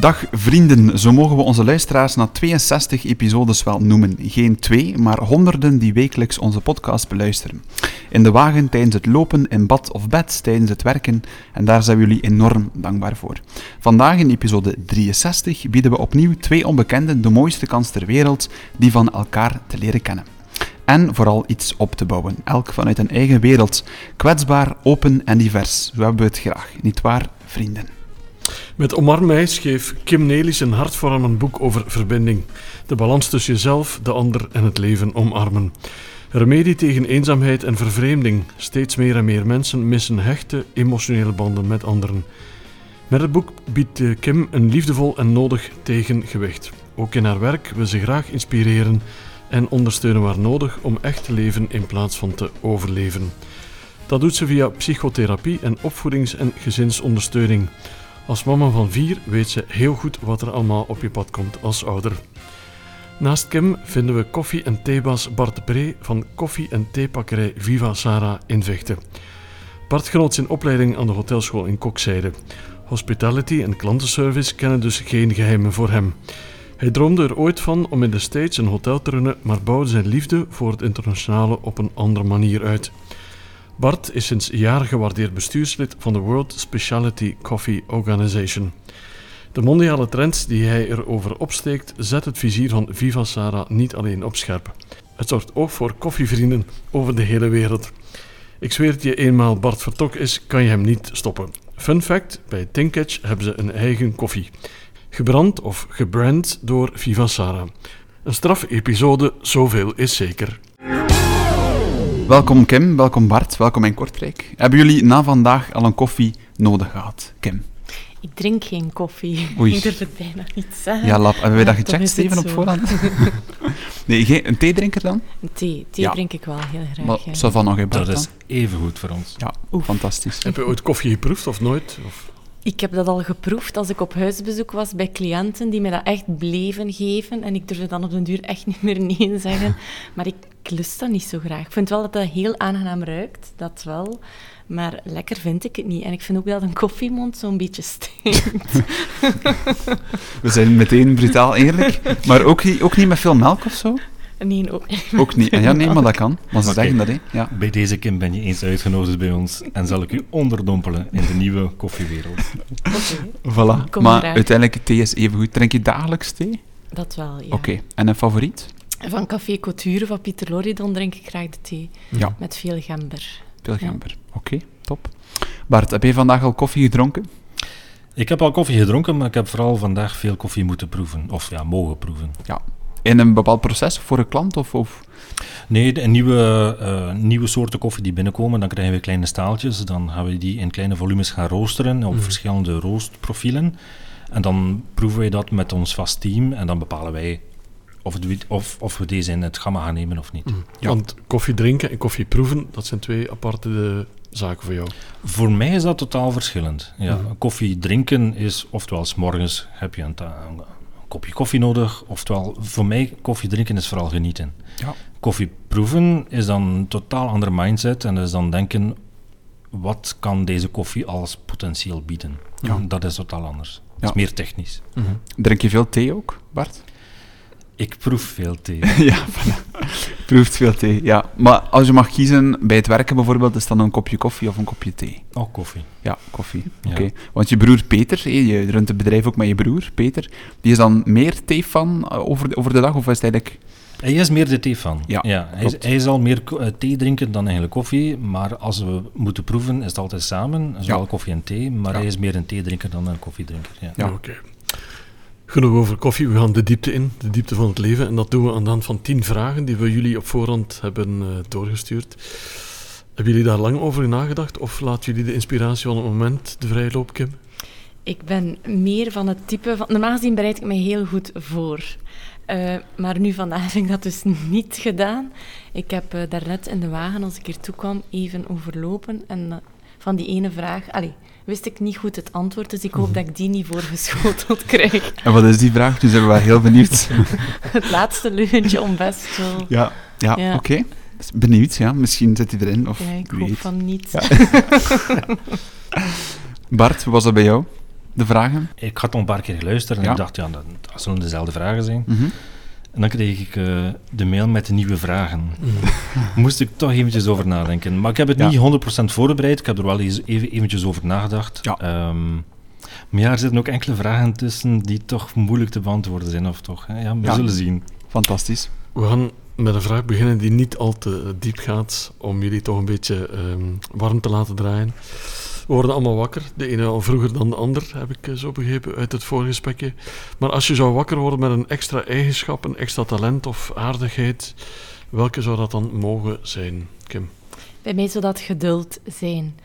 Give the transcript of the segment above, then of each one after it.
Dag vrienden, zo mogen we onze luisteraars na 62 episodes wel noemen. Geen twee, maar honderden die wekelijks onze podcast beluisteren. In de wagen, tijdens het lopen, in bad of bed, tijdens het werken. En daar zijn we jullie enorm dankbaar voor. Vandaag in episode 63 bieden we opnieuw twee onbekenden de mooiste kans ter wereld die van elkaar te leren kennen. En vooral iets op te bouwen, elk vanuit een eigen wereld. Kwetsbaar, open en divers. Zo hebben we het graag, niet waar, vrienden? Met Omar Meij schreef Kim Nelis een hartvormend boek over verbinding. De balans tussen jezelf, de ander en het leven omarmen. Remedie tegen eenzaamheid en vervreemding. Steeds meer en meer mensen missen hechte emotionele banden met anderen. Met het boek biedt eh, Kim een liefdevol en nodig tegengewicht. Ook in haar werk wil ze graag inspireren en ondersteunen waar nodig om echt te leven in plaats van te overleven. Dat doet ze via psychotherapie en opvoedings- en gezinsondersteuning. Als mama van vier weet ze heel goed wat er allemaal op je pad komt als ouder. Naast Kim vinden we koffie- en theebaas Bart van koffie- en theepakkerij Viva Sara in Vechten. Bart genoot zijn opleiding aan de hotelschool in Kokzijde. Hospitality en klantenservice kennen dus geen geheimen voor hem. Hij droomde er ooit van om in de States een hotel te runnen, maar bouwde zijn liefde voor het internationale op een andere manier uit. Bart is sinds jaren gewaardeerd bestuurslid van de World Specialty Coffee Organization. De mondiale trends die hij erover opsteekt, zet het vizier van Viva Sara niet alleen op scherp. Het zorgt ook voor koffievrienden over de hele wereld. Ik zweer het je, eenmaal Bart vertok is, kan je hem niet stoppen. Fun fact, bij Tinketch hebben ze een eigen koffie. Gebrand of gebrand door Viva Sara. Een straf-episode, zoveel is zeker. Welkom Kim, welkom Bart, welkom in Kortrijk. Hebben jullie na vandaag al een koffie nodig gehad, Kim? Ik drink geen koffie. Oei. Ik durf het bijna niet zeggen. Ja, lap, hebben wij dat Ah, gecheckt, Steven, op voorhand? nee, geen, een theedrinker dan? Een Thee, thee Ja. drink ik wel heel graag. Maar ja. zo van nog Dat dan? is even goed voor ons. Ja, Oef. fantastisch. Heb je ooit koffie geproefd of nooit? Of... Ik heb dat al geproefd als ik op huisbezoek was bij cliënten die me dat echt bleven geven. En ik durfde dan op den duur echt niet meer nee zeggen. Maar ik lust dat niet zo graag. Ik vind wel dat dat heel aangenaam ruikt, dat wel. Maar lekker vind ik het niet. En ik vind ook dat een koffiemond zo'n beetje stinkt. We zijn meteen brutaal eerlijk, maar ook, ook niet met veel melk of zo? Nee, ook, Ook niet. Ja, nee, maar dat kan. Maar ze zeggen dat, hè. Ja. Bij deze Kim ben je eens uitgenodigd bij ons en zal ik u onderdompelen in de nieuwe koffiewereld. Oké, Voilà. Kom maar graag. uiteindelijk, thee is even goed. Drink je dagelijks thee? dat wel, ja. Oké. En een favoriet? Van Café Couture van Pieter Loridon drink ik graag de thee. Ja. Met veel gember. Veel gember. Oké, top. Bart, heb je vandaag al koffie gedronken? Ik heb al koffie gedronken, maar ik heb vooral vandaag veel koffie moeten proeven. Of ja, mogen proeven. Ja. In een bepaald proces voor een klant? Of, of... Nee, de nieuwe, eh, nieuwe soorten koffie die binnenkomen, dan krijgen we kleine staaltjes. Dan gaan we die in kleine volumes gaan roosteren op Mhm. verschillende roostprofielen. En dan proeven wij dat met ons vast team en dan bepalen wij of, het- of, of we deze in het gamma gaan nemen of niet. Ja. Want koffie drinken en koffie proeven, dat zijn twee aparte eh, zaken voor jou. Voor mij is dat totaal verschillend. Ja, Mhm. Koffie drinken is, oftewel, s morgens heb je een kopje koffie nodig, oftewel, voor mij, koffie drinken is vooral genieten. Ja. Koffie proeven is dan een totaal andere mindset en dat is dan denken, wat kan deze koffie als potentieel bieden? Ja. Dat is totaal anders. Dat is meer technisch. Drink je veel thee ook, Bart? Ik proef veel thee. ja, voilà. Proeft veel thee, ja. Maar als je mag kiezen, bij het werken bijvoorbeeld, is dan een kopje koffie of een kopje thee? Oh, koffie. Ja, koffie. Ja. Oké. Want je broer Peter, je runt het bedrijf ook met je broer, Peter, die is dan meer thee-fan eh, over de, over de dag, of is het eigenlijk... Hij is meer de thee van. Ja, hij, is, hij zal meer eh, thee drinken dan eigenlijk koffie. Maar als we moeten proeven, is het altijd samen. Zowel Ja. koffie en thee. Maar Ja. hij is meer een theedrinker dan een koffiedrinker. Ja. Ja. Oké. Genoeg over koffie. We gaan de diepte in, de diepte van het leven. En dat doen we aan de hand van tien vragen die we jullie op voorhand hebben eh, doorgestuurd. Hebben jullie daar lang over nagedacht? Of laten jullie de inspiratie van het moment de vrije loop, Kim? Ik ben meer van het type van... Normaal gezien bereid ik me heel goed voor. Eh, maar nu vandaag heb ik dat dus niet gedaan. Ik heb eh, daarnet in de wagen, als ik hier toe kwam, even overlopen. En van die ene vraag... Allee, wist ik niet goed het antwoord, dus ik hoop dat ik die niet voorgeschoteld krijg. En wat is die vraag? Nu zijn we wel heel benieuwd. Het laatste leugentje om best wel... ja, ja, Ja. oké. Benieuwd, ja. Misschien zit hij erin, of Ja, ik hoop weet. van niet. Ja. Bart, hoe was dat bij jou? de vragen? Ik had al een paar keer geluisterd en Ja. ik dacht, ja, dat, dat zullen dezelfde vragen zijn. Mhm. En dan kreeg ik eh, de mail met de nieuwe vragen. Moest ik toch eventjes over nadenken. Maar ik heb het Ja. niet 100% voorbereid. Ik heb er wel eens even, eventjes over nagedacht. Ja. Ehm, maar ja, er zitten ook enkele vragen tussen die toch moeilijk te beantwoorden zijn, of toch? Hè? Ja, we Ja. zullen zien. Fantastisch. We gaan met een vraag beginnen die niet al te diep gaat, om jullie toch een beetje ehm, warm te laten draaien. We worden allemaal wakker, de ene al vroeger dan de ander, heb ik eh, zo begrepen uit het voorgesprekje. Maar als je zou wakker worden met een extra eigenschap, een extra talent of aardigheid, welke zou dat dan mogen zijn, Kim? Bij mij zou dat geduld zijn.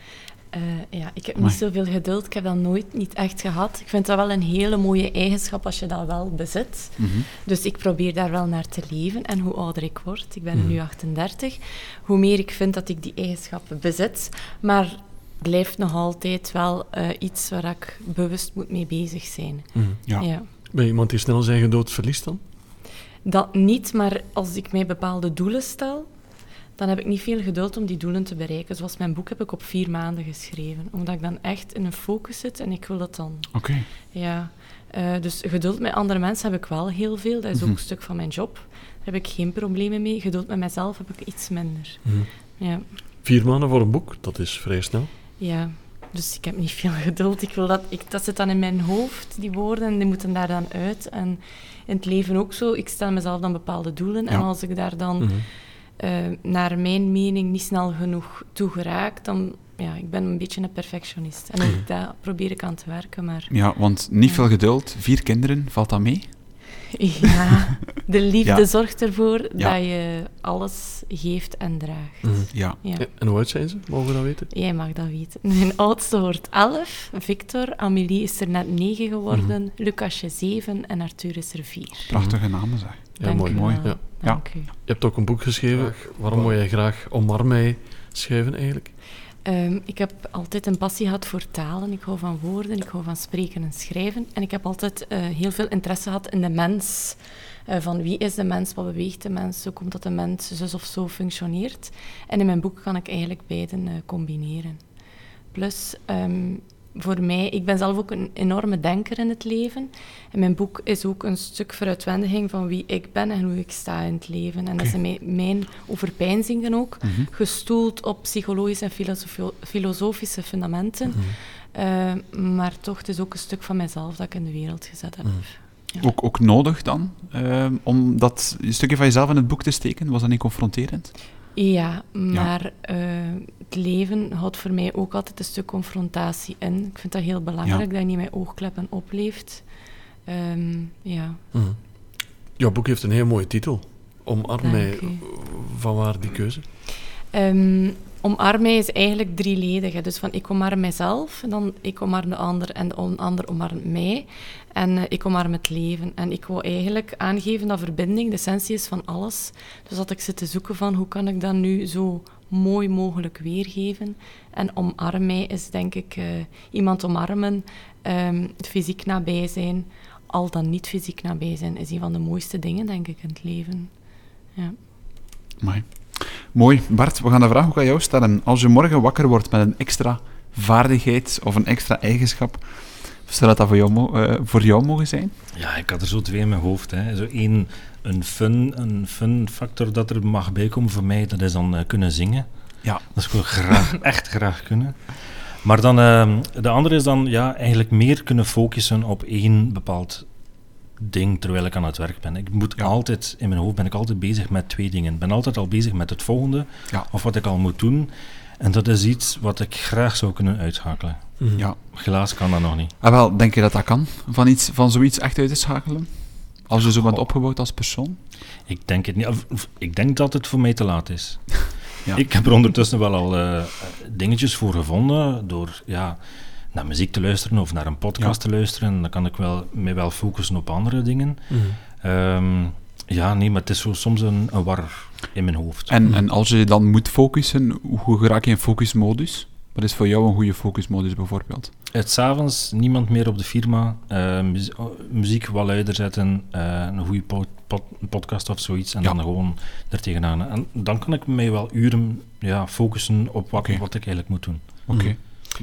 Eh, ja, ik heb Amai. niet zoveel geduld. Ik heb dat nooit niet echt gehad. Ik vind dat wel een hele mooie eigenschap als je dat wel bezit. Mhm. Dus ik probeer daar wel naar te leven. En hoe ouder ik word, ik ben Mhm. nu 38, hoe meer ik vind dat ik die eigenschappen bezit. Maar blijft nog altijd wel eh, iets waar ik bewust moet mee bezig zijn. Ja. Ja. Ben je iemand die snel zijn gedood verliest dan? Dat niet, maar als ik mij bepaalde doelen stel, dan heb ik niet veel geduld om die doelen te bereiken. Zoals mijn boek heb ik op vier maanden geschreven, omdat ik dan echt in een focus zit en ik wil dat dan. Oké. Ja. Eh, dus geduld met andere mensen heb ik wel heel veel. Dat is ook Mhm. een stuk van mijn job. Daar heb ik geen problemen mee. Geduld met mezelf heb ik iets minder. Ja. Vier maanden voor een boek, dat is vrij snel. Ja. Dus ik heb niet veel geduld. Ik wil dat, ik, dat zit dan in mijn hoofd, die woorden, en die moeten daar dan uit. En in het leven ook zo. Ik stel mezelf dan bepaalde doelen. En als ik daar dan Mhm. eh, naar mijn mening niet snel genoeg toe geraak, dan ja, ik ben een beetje een perfectionist. En ook daar probeer ik aan te werken, maar Ja, want niet Ja. veel geduld. Vier kinderen, valt dat mee? Ja, de liefde Ja. zorgt ervoor Ja. dat je alles geeft en draagt. Mhm. Ja. Ja. En- hoe oud zijn ze? Mogen we dat weten? Jij mag dat weten. Mijn oudste wordt 11, Victor. Amélie is er net 9 geworden, Mhm. Lucasje 7 en Arthur is er 4. Prachtige namen, zeg. Ja, Dank mooi. u Mooi. Ja. Dank u. Je hebt ook een boek geschreven. Waarom wil jij graag Omarm mij schrijven eigenlijk? Ehm, ik heb altijd een passie gehad voor talen. Ik hou van woorden, ik hou van spreken en schrijven. En ik heb altijd eh, heel veel interesse gehad in de mens. Eh, van wie is de mens, wat beweegt de mens, hoe komt dat de mens zus of zo functioneert. En in mijn boek kan ik eigenlijk beiden eh, combineren. Plus, ehm, voor mij, ik ben zelf ook een enorme denker in het leven. En mijn boek is ook een stuk veruitwendiging van wie ik ben en hoe ik sta in het leven. En dat zijn mijn, mijn overpeinzingen ook Mhm. gestoeld op psychologische en filosofische fundamenten. Eh, maar toch, het is ook een stuk van mezelf dat ik in de wereld gezet heb. Ook, ook nodig dan, eh, om dat stukje van jezelf in het boek te steken? Was dat niet confronterend? Ja, maar eh, het leven houdt voor mij ook altijd een stuk confrontatie in. Ik vind dat heel belangrijk, dat je niet met oogkleppen opleeft. Ehm, ja, Mhm. Jouw boek heeft een heel mooie titel. Omarm mij. Van waar die keuze? Ehm, omarm mij is eigenlijk drieledig. hè. Dus van ik omarm mijzelf, en dan ik omarm de ander en de ander omarmt mij. En eh, ik omarm het leven. En ik wil eigenlijk aangeven dat verbinding de essentie is van alles. Dus dat ik zit te zoeken van hoe kan ik dat nu zo mooi mogelijk weergeven. En omarm mij is denk ik eh, iemand omarmen, ehm, fysiek nabij zijn, al dan niet fysiek nabij zijn, is een van de mooiste dingen denk ik in het leven. Ja. Mooi. Mooi. Bart, we gaan de vraag ook aan jou stellen. Als je morgen wakker wordt met een extra vaardigheid of een extra eigenschap, zou dat dat voor jou, eh, voor jou mogen zijn? Ja, ik had er zo twee in mijn hoofd. Hè. Zo één, een fun, een fun factor dat er mag bijkomen voor mij, dat is dan eh, kunnen zingen. Ja. Dat zou ik graag, echt graag kunnen. Maar dan, ehm, de andere is dan ja, eigenlijk meer kunnen focussen op één bepaald ding terwijl ik aan het werk ben. Ik moet Ja. altijd, in mijn hoofd ben ik altijd bezig met twee dingen. Ik ben altijd al bezig met het volgende, Ja. of wat ik al moet doen. En dat is iets wat ik graag zou kunnen uitschakelen. Mhm. Ja. Helaas kan dat nog niet. Ah, wel, denk je dat dat kan? Van, iets, van zoiets echt uit te schakelen? Als je zo bent opgebouwd als persoon? Ik denk het niet. Ik denk dat het voor mij te laat is. Ja. Ik heb er ondertussen wel al eh, dingetjes voor gevonden door ja, naar muziek te luisteren of naar een podcast te luisteren. Dan kan ik wel, mij wel focussen op andere dingen. Mhm. Ehm, ja, nee, maar het is zo soms een, een war in mijn hoofd. En, en als je dan moet focussen, hoe raak je in focusmodus? Wat is voor jou een goede focusmodus bijvoorbeeld? Het s'avonds niemand meer op de firma, oh, muziek wat luider zetten, eh, een goede po- pod- podcast of zoiets en Ja. dan gewoon er tegenaan. En dan kan ik mij wel uren ja, focussen op wat ik eigenlijk moet doen. Oké. Mhm.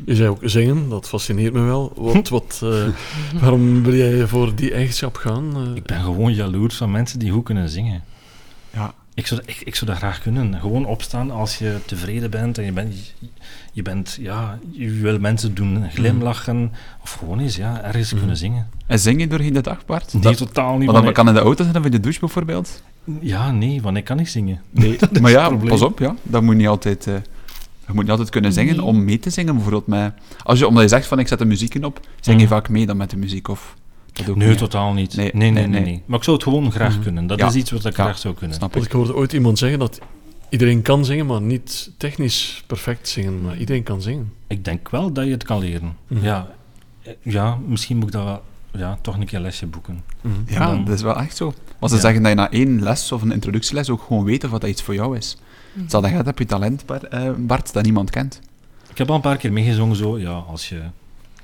Je zei ook zingen, dat fascineert me wel. Wat, wat, eh, waarom wil jij voor die eigenschap gaan? Eh, Ik ben gewoon jaloers van mensen die goed kunnen zingen. Ja. Ik zou, ik, ik zou dat graag kunnen. Gewoon opstaan als je tevreden bent en je bent, je bent ja, je wil mensen doen glimlachen. Of gewoon eens, ja, ergens Mhm. kunnen zingen. En zing je doorheen de dag, Bart? Nee, Dat- totaal niet. Want ik- kan in de auto zijn of in de douche bijvoorbeeld. Ja, nee, want ik kan niet zingen. Nee, Dat is maar ja, pas op, ja. Dat moet niet altijd... eh, je moet niet altijd kunnen zingen Nee. om mee te zingen, bijvoorbeeld met... Als je, omdat je zegt van, ik zet de muziek in op, zing je Mhm. vaak mee dan met de muziek, of... Dat ook Nee, niet, totaal niet. Nee, Nee, nee, nee, nee, nee, nee. Maar ik zou het gewoon graag Mhm. kunnen. Dat Ja. is iets wat ik Ja. graag zou kunnen. Snap Want ik. ik hoorde ooit iemand zeggen dat iedereen kan zingen, maar niet technisch perfect zingen. Maar iedereen kan zingen. Ik denk wel dat je het kan leren. Mhm. Ja, ja, misschien moet ik dat wel ja, toch een keer een lesje boeken. Mhm. Ja, Dan- dat is wel echt zo. Want ze Ja. zeggen dat je na één les of een introductieles ook gewoon weet of dat iets voor jou is. Stel dat je heb je talent, eh, Bart, dat niemand kent. Ik heb al een paar keer meegezongen zo, ja, als je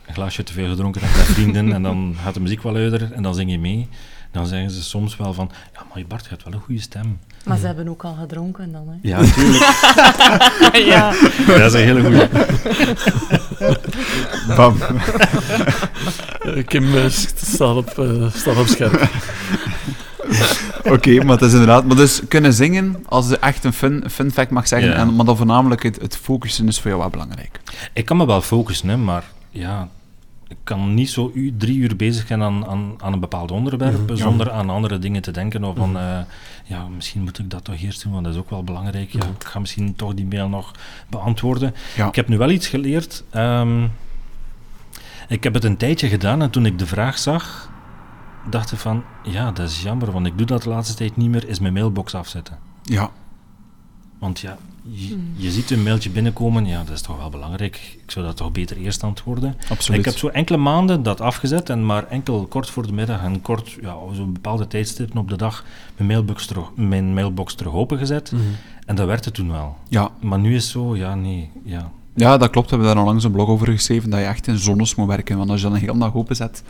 een glaasje te veel gedronken hebt met vrienden en dan gaat de muziek wel luider en dan zing je mee, dan zeggen ze soms wel van, ja, maar Bart, je hebt wel een goede stem. Maar ze hebben ook al gedronken dan, hè? Ja, natuurlijk. ja. dat is een hele goede. Bam. Kim eh, staat, op, eh, staat op scherp. Oké, maar het is inderdaad... Maar dus kunnen zingen, als je echt een fun, fun fact mag zeggen, Ja. en, maar dan voornamelijk het, het focussen is voor jou wel belangrijk. Ik kan me wel focussen, hè, maar ja, ik kan niet zo u, drie uur bezig zijn aan, aan, aan een bepaald onderwerp, zonder aan andere dingen te denken. Of van, Mhm. eh, ja, misschien moet ik dat toch eerst doen, want dat is ook wel belangrijk. Ja, Mhm. ik ga misschien toch die mail nog beantwoorden. Ja. Ik heb nu wel iets geleerd. ehm, ik heb het een tijdje gedaan en toen ik de vraag zag, dacht ik van, ja, dat is jammer, want ik doe dat de laatste tijd niet meer, is mijn mailbox afzetten. Ja, Want ja, je, Hmm. je ziet een mailtje binnenkomen, ja, dat is toch wel belangrijk. Ik zou dat toch beter eerst antwoorden. absoluut. Ik heb zo enkele maanden dat afgezet en maar enkel kort voor de middag en kort, ja, op zo'n bepaalde tijdstippen op de dag, mijn mailbox terug, mijn mailbox terug opengezet. Mhm. En dat werkte toen wel. Ja. Maar nu is het zo, ja, nee, ja. ja, dat klopt. We hebben daar onlangs een blog over geschreven, dat je echt in zones moet werken. Want als je dan een hele dag openzet,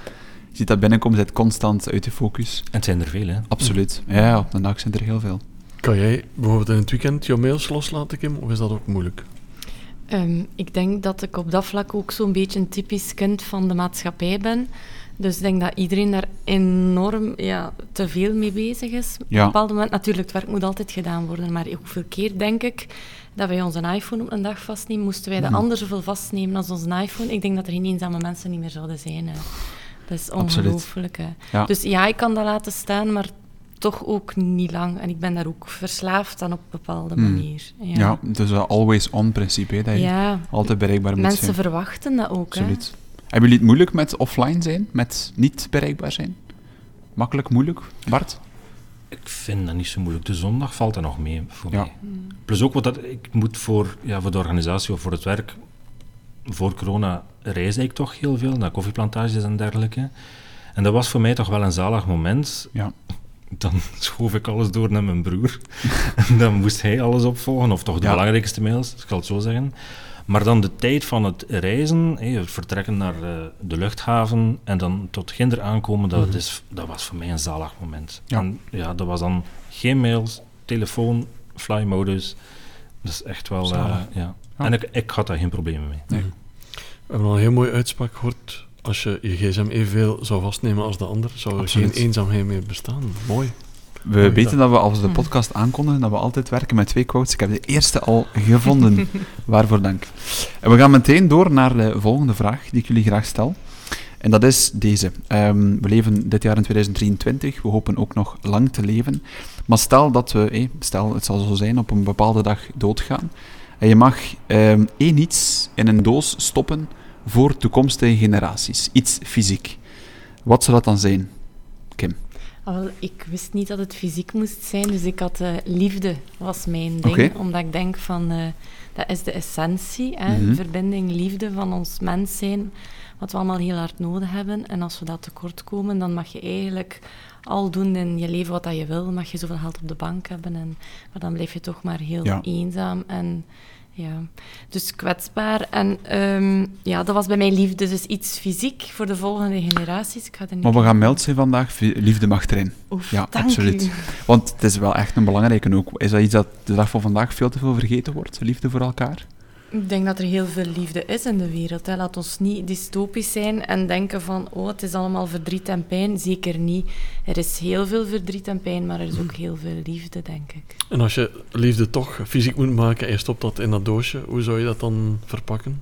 ziet dat binnenkomen, zit constant uit je focus. En het zijn er veel, hè. Absoluut. Ja, op een dag zijn er heel veel. Kan jij bijvoorbeeld in het weekend jouw mails loslaten, Kim? Of is dat ook moeilijk? Ehm, ik denk dat ik op dat vlak ook zo'n beetje een typisch kind van de maatschappij ben. Dus ik denk dat iedereen daar enorm ja, te veel mee bezig is. Op een bepaald moment, natuurlijk, het werk moet altijd gedaan worden. Maar hoeveel keer denk ik dat wij onze iPhone op een dag vastnemen, moesten wij de Mhm. ander zoveel vastnemen als onze iPhone? Ik denk dat er geen eenzame mensen niet meer zouden zijn. Hè. Dat is ongelooflijk. Hè. Ja. Dus ja, ik kan dat laten staan, maar toch ook niet lang. En ik ben daar ook verslaafd aan op een bepaalde Hmm. manier. Ja, Ja, dus een always on principe, hè, dat je Ja, altijd bereikbaar moet mensen zijn. verwachten dat ook. Hè. Absoluut. Hebben jullie het moeilijk met offline zijn, met niet bereikbaar zijn? Makkelijk, moeilijk, Bart? Ik vind dat niet zo moeilijk. De zondag valt er nog mee voor Ja. mij. Plus ook wat dat, ik moet voor, ja, voor de organisatie of voor het werk, voor corona reisde ik toch heel veel naar koffieplantages en dergelijke. En dat was voor mij toch wel een zalig moment. Ja. Dan schoof ik alles door naar mijn broer. en dan moest hij alles opvolgen, of toch de Ja. belangrijkste mails, ik zal het zo zeggen. Maar dan de tijd van het reizen, het vertrekken naar eh, de luchthaven en dan tot Ginder aankomen, dat, Mhm. is, dat was voor mij een zalig moment. Ja. En ja, dat was dan geen mails, telefoon, fly-modus. Dat is echt wel, eh, ja. Ja. En ik, ik had daar geen problemen mee. Nee. We hebben al een heel mooie uitspraak gehoord. Als je je gsm evenveel zou vastnemen als de ander, zou er Absoluut. geen eenzaamheid meer bestaan. Mooi. We Mooi weten dat we als we de Hm. podcast aankondigen, dat we altijd werken met twee quotes. Ik heb de eerste al gevonden. Waarvoor dank. En we gaan meteen door naar de volgende vraag die ik jullie graag stel. En dat is deze. Ehm, we leven dit jaar in 2023. We hopen ook nog lang te leven. Maar stel dat we, stel het zal zo zijn, op een bepaalde dag doodgaan. En je mag ehm, één iets in een doos stoppen voor toekomstige generaties. Iets fysiek. Wat zou dat dan zijn? Kim. Ah, wel, ik wist niet dat het fysiek moest zijn, dus ik had eh, liefde was mijn ding. Omdat ik denk van, eh, dat is de essentie, hè? Mhm. verbinding, liefde van ons mens zijn, wat we allemaal heel hard nodig hebben. En als we dat tekort komen, dan mag je eigenlijk al doen in je leven wat dat je wil. Mag je zoveel geld op de bank hebben, en, maar dan blijf je toch maar heel Ja. eenzaam en... Ja, dus kwetsbaar. En ehm, ja, dat was bij mij liefde. Dus iets fysiek voor de volgende generaties. Ik ga er niet Maar we gaan meld zijn vandaag. Liefde mag erin. Oef, Ja, absoluut. u. Want het is wel echt een belangrijke ook. Is dat iets dat de dag van vandaag veel te veel vergeten wordt? Liefde voor elkaar? Ik denk dat er heel veel liefde is in de wereld. Hè. Laat ons niet dystopisch zijn en denken van oh, het is allemaal verdriet en pijn. Zeker niet. Er is heel veel verdriet en pijn, maar er is ook heel veel liefde, denk ik. En als je liefde toch fysiek moet maken en je stopt dat in dat doosje, hoe zou je dat dan verpakken?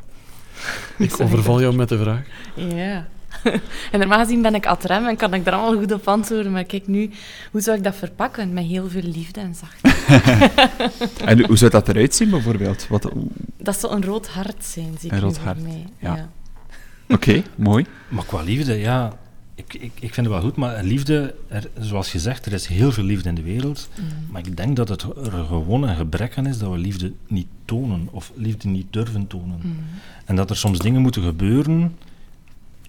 Ik overval jou met de vraag. Ja. En normaal gezien ben ik atrem en kan ik daar allemaal goed op antwoorden. Maar kijk nu, hoe zou ik dat verpakken? Met heel veel liefde en zachtheid. En hoe zou dat eruit zien, bijvoorbeeld? Wat- Oké, Dat zou een rood hart zijn, zeker Een rood voor hart, mij. ja. mooi. Maar qua liefde, ja, ik, ik, ik vind het wel goed, maar liefde, er, zoals gezegd, er is heel veel liefde in de wereld. Mhm. Maar ik denk dat het er gewoon een gebrek aan is dat we liefde niet tonen, of liefde niet durven tonen. Mhm. En dat er soms dingen moeten gebeuren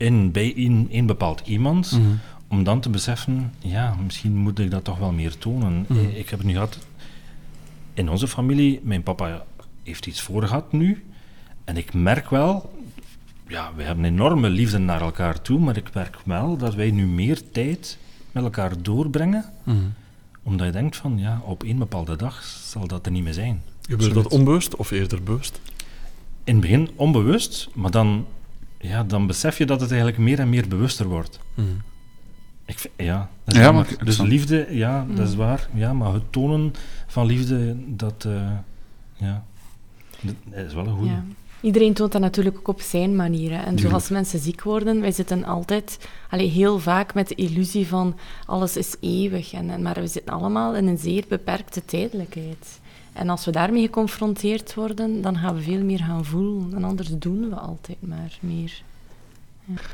in, bij een, een bepaald iemand, Mhm. om dan te beseffen, ja, misschien moet ik dat toch wel meer tonen. Mhm. Eh, Ik heb het nu gehad in onze familie, mijn papa heeft iets voor gehad nu, en ik merk wel, ja, we hebben enorme liefde naar elkaar toe, maar ik merk wel dat wij nu meer tijd met elkaar doorbrengen, Mhm. omdat je denkt van, ja, op één bepaalde dag zal dat er niet meer zijn. Gebeurt dat onbewust of eerder bewust? In het begin onbewust, maar dan, ja, dan besef je dat het eigenlijk meer en meer bewuster wordt. Mhm. Ik vind- ja, dat is Ja, jammer. maar ik- ik dus liefde, ja, dat is Mm. waar. Ja, maar het tonen van liefde, dat, eh, ja, dat is wel een goede. Ja. Iedereen toont dat natuurlijk ook op zijn manier. hè. En zoals mensen ziek worden, wij zitten altijd, allee, heel vaak met de illusie van alles is eeuwig. En, en- maar we zitten allemaal in een zeer beperkte tijdelijkheid. En als we daarmee geconfronteerd worden, dan gaan we veel meer gaan voelen. En anders doen we altijd maar meer.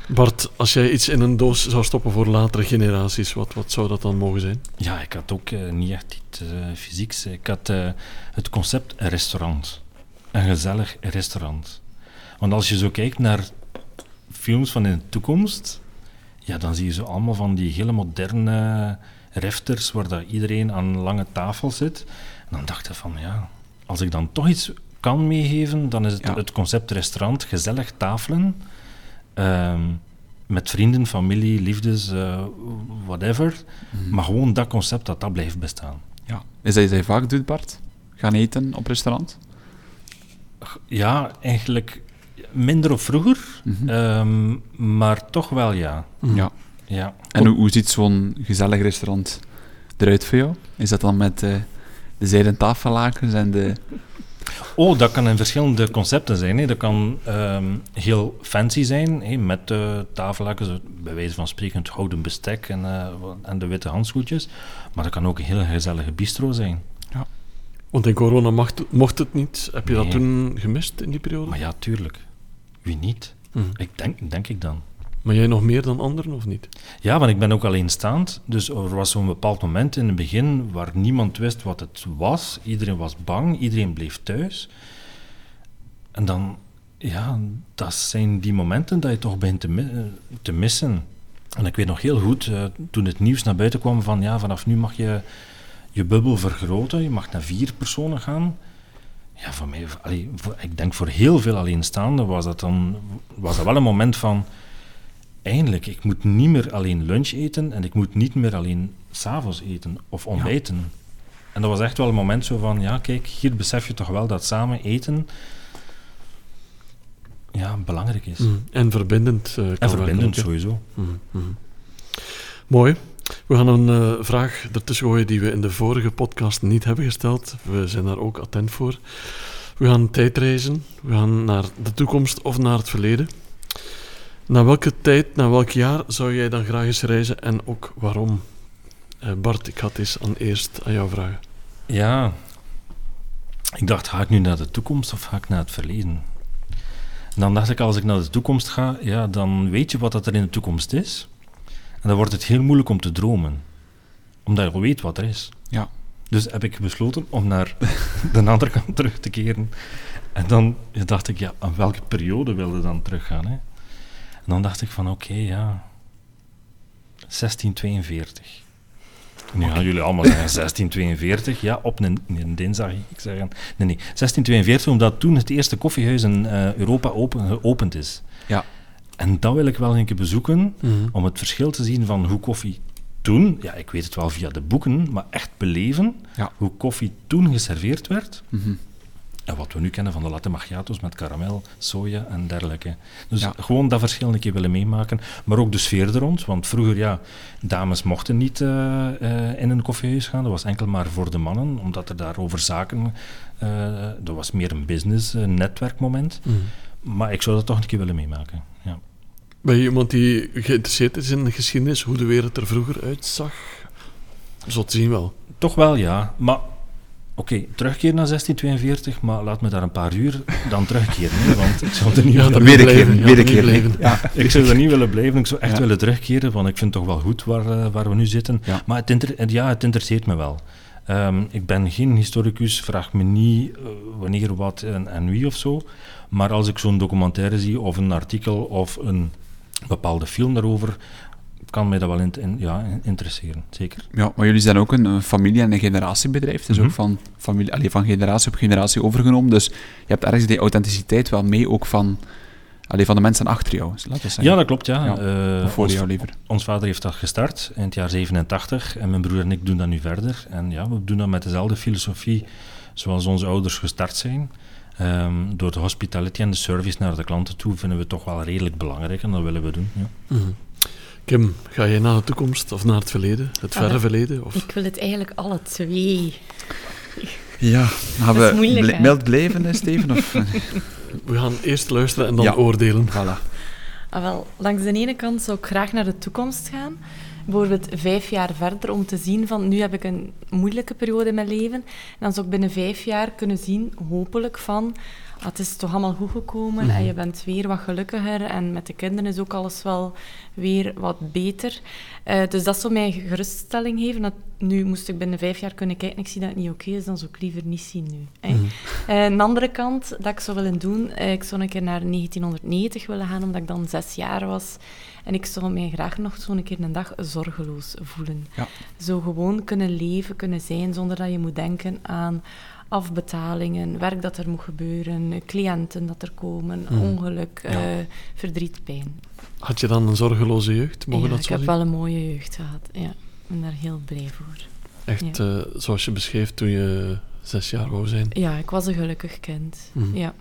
Bart, als jij iets in een doos zou stoppen voor latere generaties, wat, wat zou dat dan mogen zijn? Ja, ik had ook eh, niet echt iets eh, fysieks. Ik had eh, het concept een restaurant. Een gezellig restaurant. Want als je zo kijkt naar films van in de toekomst, ja, dan zie je zo allemaal van die hele moderne refters waar dat iedereen aan een lange tafel zit. En dan dacht ik van, ja, als ik dan toch iets kan meegeven, dan is het Ja. het concept restaurant, gezellig tafelen. ehm, met vrienden, familie, liefdes, eh, whatever. Mhm. Maar gewoon dat concept, dat dat blijft bestaan. Ja. Is dat iets dat je vaak doet, Bart? Gaan eten op restaurant? Ja, eigenlijk minder of vroeger, Mhm. ehm, maar toch wel ja. Ja. ja. En hoe, hoe ziet zo'n gezellig restaurant eruit voor jou? Is dat dan met eh, de zijden tafellakens en de... Oh, dat kan in verschillende concepten zijn. Hè. Dat kan ehm, heel fancy zijn, hè, met de tafellakens, bij wijze van spreken het houten bestek en, eh, en de witte handschoentjes. Maar dat kan ook een hele gezellige bistro zijn. Want in corona mocht, mocht het niet. Heb je dat toen gemist in die periode? Maar ja, tuurlijk. Wie niet? Mhm. Ik denk, denk ik dan. Maar jij nog meer dan anderen of niet? Ja, want ik ben ook alleenstaand. Dus er was zo'n bepaald moment in het begin waar niemand wist wat het was. Iedereen was bang, iedereen bleef thuis. En dan, ja, dat zijn die momenten dat je toch begint te, eh, te missen. En ik weet nog heel goed, eh, toen het nieuws naar buiten kwam van ja, vanaf nu mag je je bubbel vergroten, je mag naar vier personen gaan. Ja, voor mij, ik denk voor heel veel alleenstaanden was dat dan was dat wel een moment van eindelijk, ik moet niet meer alleen lunch eten en ik moet niet meer alleen s'avonds eten of ontbijten. En dat was echt wel een moment zo van, ja kijk, hier besef je toch wel dat samen eten ja, belangrijk is. Mhm. En verbindend. kan En verbindend ook, sowieso. Mhm, mhm. Mooi. We gaan een eh, vraag ertussen gooien die we in de vorige podcast niet hebben gesteld. We zijn daar ook attent voor. We gaan tijdreizen. We gaan naar de toekomst of naar het verleden. Naar welke tijd, naar welk jaar zou jij dan graag eens reizen en ook waarom? Eh, Bart, ik het eens aan eerst aan jou vragen. Ja, ik dacht, ga ik nu naar de toekomst of ga ik naar het verleden? En dan dacht ik, als ik naar de toekomst ga, ja, dan weet je wat dat er in de toekomst is. En dan wordt het heel moeilijk om te dromen. Omdat je al weet wat er is. Ja. Dus heb ik besloten om naar de andere kant terug te keren. En dan dacht ik, ja, aan welke periode wilde je dan teruggaan? Hè? En dan dacht ik van, oké, ja, 1642. Nu gaan jullie allemaal zeggen 1642, ja, op een, een dinsdag. Ik zeg, nee, nee, 1642, omdat toen het eerste koffiehuis in eh, Europa open, geopend is. Ja. En dat wil ik wel een keer bezoeken, Mhm. om het verschil te zien van hoe koffie toen, ja, ik weet het wel via de boeken, maar echt beleven Ja. hoe koffie toen geserveerd werd Mhm. En wat we nu kennen van de latte macchiato's met karamel, soja en dergelijke. Dus Ja. gewoon dat verschil een keer willen meemaken. Maar ook de sfeer er rond. Want vroeger, ja, dames mochten niet eh, eh, in een koffiehuis gaan. Dat was enkel maar voor de mannen, omdat er daarover zaken... eh dat was meer een business, een netwerkmoment. Maar ik zou dat toch een keer willen meemaken. Ja. Ben je iemand die geïnteresseerd is in de geschiedenis, hoe de wereld er vroeger uitzag? Zo te zien wel. Toch wel, ja. Maar oké, terugkeer naar 1642, maar laat me daar een paar uur dan terugkeren. hè, want ik zou er niet Ja, willen blijven, weer een. Ja, Ik zou er niet willen blijven, ik zou echt Ja. willen terugkeren, want ik vind het toch wel goed waar, eh, waar we nu zitten. Ja. Maar het, inter- ja, het interesseert me wel. Ehm, ik ben geen historicus, vraag me niet eh, wanneer, wat en, en wie of zo. Maar als ik zo'n documentaire zie, of een artikel, of een bepaalde film daarover, kan mij dat wel in, in- ja, in- interesseren, zeker. Ja, maar jullie zijn ook een, een familie- en een generatiebedrijf. Het is Mhm. ook van, familie, allee, van generatie op generatie overgenomen. Dus je hebt ergens die authenticiteit wel mee, ook van, allee, van de mensen achter jou. laten zeggen. Ja, dat klopt, ja. Ja, Eh, Of voor ons- jou liever. Ons vader heeft dat gestart in het jaar 87 en mijn broer en ik doen dat nu verder. En ja, we doen dat met dezelfde filosofie zoals onze ouders gestart zijn. Ehm, door de hospitality en de service naar de klanten toe vinden we het toch wel redelijk belangrijk en dat willen we doen. Ja. Mhm. Kim, ga jij naar de toekomst of naar het verleden? Het Ah, verre verleden? Of? Ik wil het eigenlijk alle twee. Ja, gaan we moeilijk, bl- hè? mild blijven, Steven? Of, We gaan eerst luisteren en dan Ja. oordelen. voilà. Ah, wel, langs de ene kant zou ik graag naar de toekomst gaan. Bijvoorbeeld vijf jaar verder, om te zien van nu heb ik een moeilijke periode in mijn leven. En dan zou ik binnen vijf jaar kunnen zien, hopelijk, van het is toch allemaal goed gekomen en je bent weer wat gelukkiger. En met de kinderen is ook alles wel weer wat beter. Eh, dus dat zou mij geruststelling geven. Dat, nu moest ik binnen vijf jaar kunnen kijken en ik zie dat het niet oké is, dan zou ik liever niet zien nu. Hè. Eh, aan de andere kant, dat ik zou willen doen, eh, ik zou een keer naar 1990 willen gaan, omdat ik dan zes jaar was. En ik zou mij graag nog zo'n keer een dag zorgeloos voelen. Ja. Zo gewoon kunnen leven, kunnen zijn, zonder dat je moet denken aan afbetalingen, werk dat er moet gebeuren, cliënten dat er komen, Mhm. ongeluk, Ja. eh, verdriet, pijn. Had je dan een zorgeloze jeugd? Mogen ja, dat ik zo heb zien? wel een mooie jeugd gehad. Ja, ik ben daar heel blij voor. Echt eh, zoals je beschreef toen je zes jaar wou zijn. Ja, ik was een gelukkig kind. Mhm. Ja.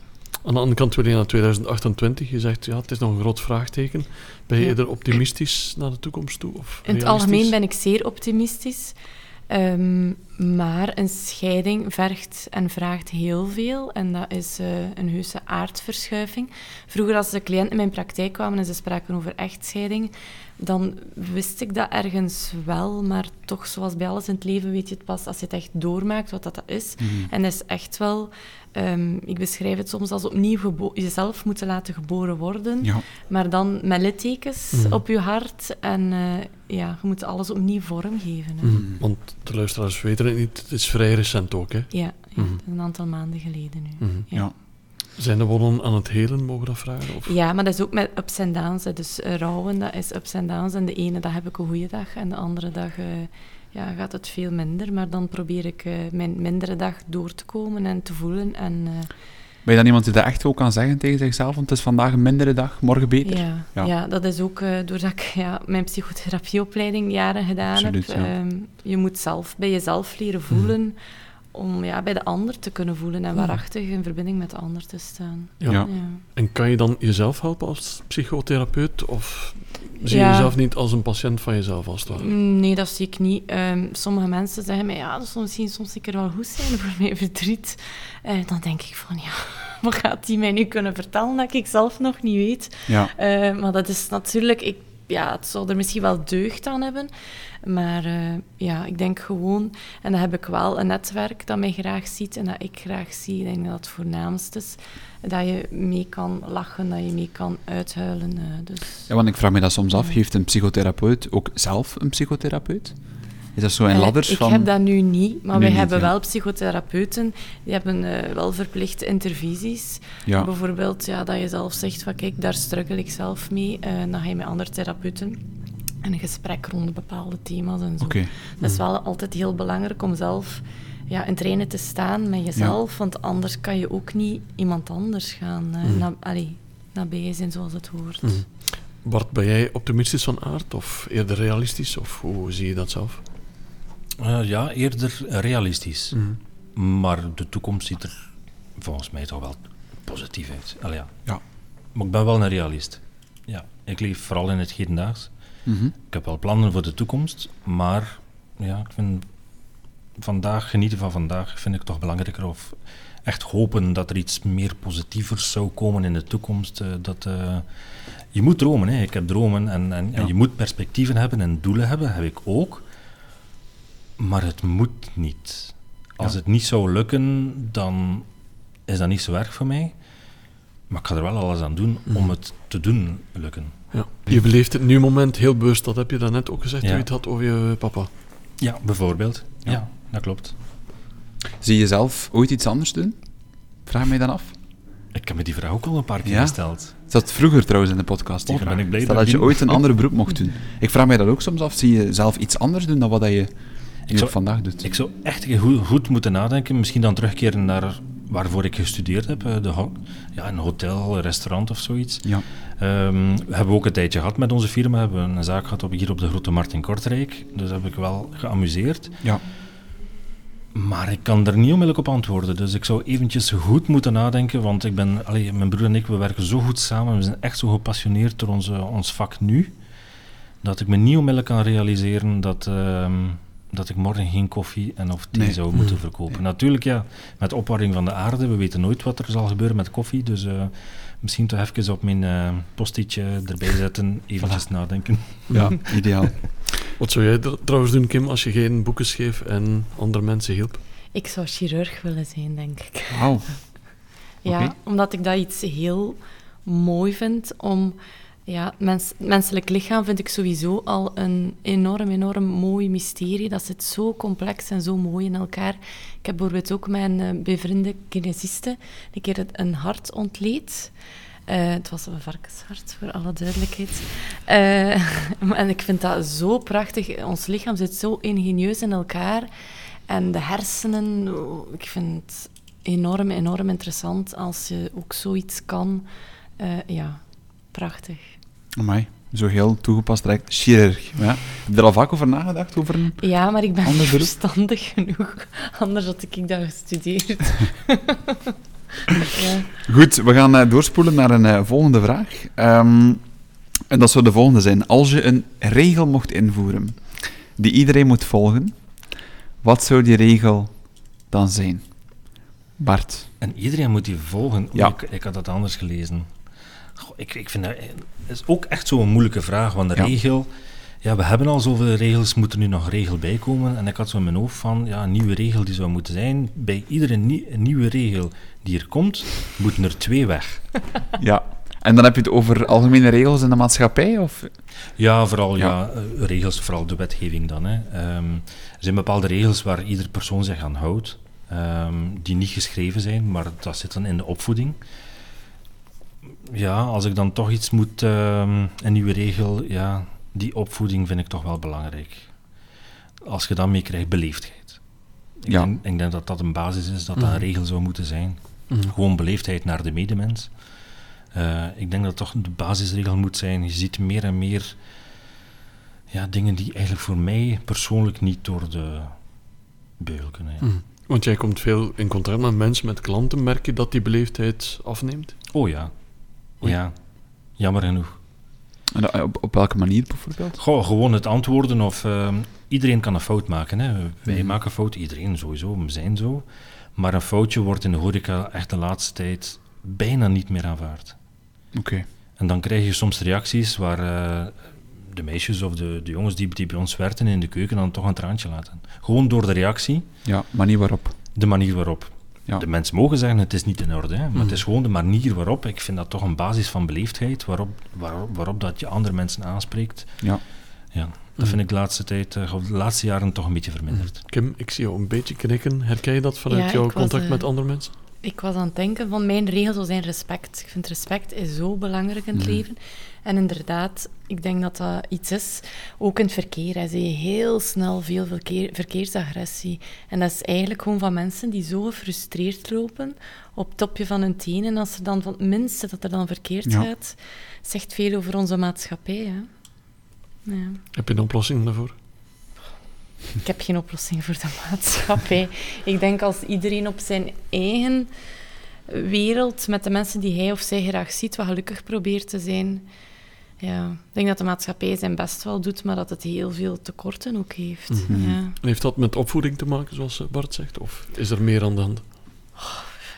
Aan de andere kant wil je naar 2028. Je zegt, ja, het is nog een groot vraagteken. Ben je Ja. eerder optimistisch naar de toekomst toe? Of In het algemeen ben ik zeer optimistisch. Ehm, maar een scheiding vergt en vraagt heel veel. En dat is eh, een heuse aardverschuiving. Vroeger, als de cliënten in mijn praktijk kwamen en ze spraken over echtscheiding, dan wist ik dat ergens wel. Maar toch, zoals bij alles in het leven, weet je het pas als je het echt doormaakt wat dat, dat is. Mhm. En dat is echt wel... ehm, ik beschrijf het soms als opnieuw jezelf moeten laten geboren worden. Ja. Maar dan met littekens Mhm. op je hart. En eh, ja, je moet alles opnieuw vormgeven. Hè. Mhm. Want de luisteraars weten het niet. Het is vrij recent ook, hè? Ja, ja, Mhm. een aantal maanden geleden nu. Mhm. Ja. Ja. Zijn de wonden aan het helen, mogen we dat vragen? Of? Ja, maar dat is ook met ups en downs. hè. Dus eh, rouwen, dat is ups en downs. En de ene dag heb ik een goede dag en de andere dag eh, ja, gaat het veel minder. Maar dan probeer ik eh, mijn mindere dag door te komen en te voelen. En, eh, Ben je dan iemand die dat echt ook kan zeggen tegen zichzelf? Want het is vandaag een mindere dag, morgen beter? ja, Ja. ja. dat is ook eh, doordat ik ja, mijn psychotherapieopleiding jaren gedaan Absoluut, heb. ja. Ehm, je moet zelf bij jezelf leren voelen om ja, bij de ander te kunnen voelen en waarachtig in verbinding met de ander te staan. Ja. En kan je dan jezelf helpen als psychotherapeut? Of zie je Ja. jezelf niet als een patiënt van jezelf, als het ware? Nee, dat zie ik niet. Ehm, sommige mensen zeggen mij, ja, dat zou misschien soms zeker wel goed zijn voor mijn verdriet. Eh, dan denk ik van, ja, wat gaat die mij nu kunnen vertellen dat ik zelf nog niet weet? Ja. Eh, maar dat is natuurlijk, ik, ja, het zou er misschien wel deugd aan hebben. Maar eh, ja, ik denk gewoon, en dan heb ik wel een netwerk dat mij graag ziet en dat ik graag zie. Ik denk dat het voornaamst is. Dat je mee kan lachen, dat je mee kan uithuilen. eh, dus. ja, want ik vraag me dat soms af. Heeft een psychotherapeut ook zelf een psychotherapeut? Is dat zo in Eh, ladders ik van... heb dat nu niet, maar niet, hebben ja. wel psychotherapeuten. Die hebben wel verplichte intervisies. Ja, Bijvoorbeeld ja, dat je zelf zegt van kijk, daar struggle ik zelf mee. Dan ga je met andere therapeuten een gesprek rond bepaalde thema's en zo. oké. Dat is wel altijd heel belangrijk om zelf ja, in trainen te staan met jezelf, want anders kan je ook niet iemand anders gaan eh, Mhm. na, allee, nabij zijn zoals het hoort. Mhm. Bart, ben jij optimistisch van aard of eerder realistisch? Of hoe zie je dat zelf? Eh, ja, eerder realistisch. Maar de toekomst ziet er volgens mij toch wel positief uit. Allee, ja. Ja. Maar ik ben wel een realist. Ja, ik leef vooral in het hedendaags. Mhm. Ik heb wel plannen voor de toekomst, maar ja, ik vind vandaag, genieten van vandaag, vind ik toch belangrijker. Of echt hopen dat er iets meer positievers zou komen in de toekomst. eh, dat, eh, je moet dromen, hè. ik heb dromen en, en, en je moet perspectieven hebben en doelen hebben, heb ik ook. Maar het moet niet. Als Ja. het niet zou lukken, dan is dat niet zo erg voor mij. Maar ik ga er wel alles aan doen om Mhm. het te doen lukken. Je beleeft het nu moment heel bewust, dat heb je daarnet ook gezegd Ja. toen je het had over je papa. Ja, bijvoorbeeld. Ja. Ja, dat klopt. Zie je zelf ooit iets anders doen? Vraag mij dan af. Ik heb me die vraag ook al een paar keer Ja? gesteld. Is dat vroeger trouwens in de podcast? Die Oh, ben ik blij Stel dat dat je die- ooit een andere beroep mocht doen. Ik vraag mij dat ook soms af. Zie je zelf iets anders doen dan wat dat je zou- vandaag doet? Ik zou echt goed, goed moeten nadenken. Misschien dan terugkeren naar waarvoor ik gestudeerd heb. eh, De, ho- ja, een hotel, een restaurant of zoiets. Ja. Ehm, we hebben ook een tijdje gehad met onze firma. We hebben een zaak gehad op, hier op de Grote Markt in Kortrijk. Dus heb ik wel geamuseerd. Ja. Maar ik kan er niet onmiddellijk op antwoorden. Dus ik zou eventjes goed moeten nadenken. Want ik ben, allee, mijn broer en ik, we werken zo goed samen. We zijn echt zo gepassioneerd door onze, ons vak nu. Dat ik me niet onmiddellijk kan realiseren dat, ehm, dat ik morgen geen koffie en of thee Nee. zou moeten Mm. verkopen. Nee. Natuurlijk, ja, met opwarming van de aarde. We weten nooit wat er zal gebeuren met koffie. Dus eh, misschien toch even op mijn eh post-itje erbij zetten. Eventjes nadenken. ja, ideaal. Wat zou jij trouwens doen, Kim, als je geen boeken schreef en andere mensen hielp? Ik zou chirurg willen zijn, denk ik. Wauw. Ja, omdat ik dat iets heel mooi vind om... Ja, mens, menselijk lichaam vind ik sowieso al een enorm, enorm mooi mysterie. Dat zit zo complex en zo mooi in elkaar. Ik heb bijvoorbeeld ook mijn eh, bevriende kinesiste een keer een hart ontleed. Eh, het was een varkenshart, voor alle duidelijkheid. Eh, en ik vind dat zo prachtig. Ons lichaam zit zo ingenieus in elkaar. En de hersenen, oh, ik vind het enorm, enorm interessant als je ook zoiets kan. Ja, prachtig. Amai. Zo heel toegepast direct. Chirurg. Ja. Heb je er al vaak over nagedacht? Over een... Ja, maar ik ben niet verstandig genoeg. Anders had ik dat gestudeerd. ja. Goed, we gaan eh, doorspoelen naar een eh, volgende vraag. Ehm, en dat zou de volgende zijn. Als je een regel mocht invoeren die iedereen moet volgen, wat zou die regel dan zijn? Bart. En iedereen moet die volgen. Ja. Ik, ik had dat anders gelezen. Goh, ik, ik vind dat, eh, is ook echt zo'n moeilijke vraag. Want de Ja. regel, ja, we hebben al zoveel regels, moet er nu nog een regel bij komen? En ik had zo in mijn hoofd van, ja, een nieuwe regel die zou moeten zijn. Bij iedere nie- nieuwe regel die er komt, moeten er twee weg. Ja. En dan heb je het over algemene regels in de maatschappij? Of? Ja, vooral Ja. ja. eh, regels, vooral de wetgeving dan. Hè. Ehm, er zijn bepaalde regels waar ieder persoon zich aan houdt, ehm, die niet geschreven zijn, maar dat zit dan in de opvoeding. Ja, als ik dan toch iets moet, ehm, een nieuwe regel, ja, die opvoeding vind ik toch wel belangrijk. Als je dan mee krijgt, beleefdheid. Ik, Ja. denk, ik denk dat dat een basis is, dat dat een Mhm. regel zou moeten zijn. Mhm. Gewoon beleefdheid naar de medemens. Eh, ik denk dat toch de basisregel moet zijn. Je ziet meer en meer ja, dingen die eigenlijk voor mij persoonlijk niet door de beugel kunnen. ja. Mhm. Want jij komt veel in contact met mensen, met klanten. Merk je dat die beleefdheid afneemt? Oh ja. Oei. Ja, jammer genoeg. En dat- op, op welke manier bijvoorbeeld? Goh, gewoon het antwoorden of ehm, iedereen kan een fout maken. Hè. Wij Mhm. maken fout, iedereen sowieso, we zijn zo. Maar een foutje wordt in de horeca echt de laatste tijd bijna niet meer aanvaard. Oké. En dan krijg je soms reacties waar eh, de meisjes of de, de jongens die, die bij ons werken in de keuken dan toch een traantje laten. Gewoon door de reactie, Ja, manier waarop. de manier waarop. Ja. De mensen mogen zeggen het is niet in orde, hè, maar het is gewoon de manier waarop. Ik vind dat toch een basis van beleefdheid, waarop, waarop, waarop dat je andere mensen aanspreekt. Ja. Ja, dat Mhm. vind ik de laatste, tijd, eh, de laatste jaren toch een beetje verminderd. Kim, ik zie jou een beetje knikken. Herken je dat vanuit Ja, jouw was, contact eh, met andere mensen? Ik was aan het denken van mijn regel zou zijn respect. Ik vind respect is zo belangrijk in het Mhm. leven. En inderdaad, ik denk dat dat iets is, ook in het verkeer. Hè, zie je heel snel veel verkeer, verkeersagressie. En dat is eigenlijk gewoon van mensen die zo gefrustreerd lopen op het topje van hun tenen. En als er dan van het minste dat er dan verkeerd Ja. gaat, zegt veel over onze maatschappij. Hè. Ja. Heb je een oplossing daarvoor? Ik heb geen oplossing voor de maatschappij. ik denk als iedereen op zijn eigen wereld, met de mensen die hij of zij graag ziet, wat gelukkig probeert te zijn. Ja, ik denk dat de maatschappij zijn best wel doet, maar dat het heel veel tekorten ook heeft. Mhm. ja. Heeft dat met opvoeding te maken, zoals Bart zegt? Of is er meer aan de hand?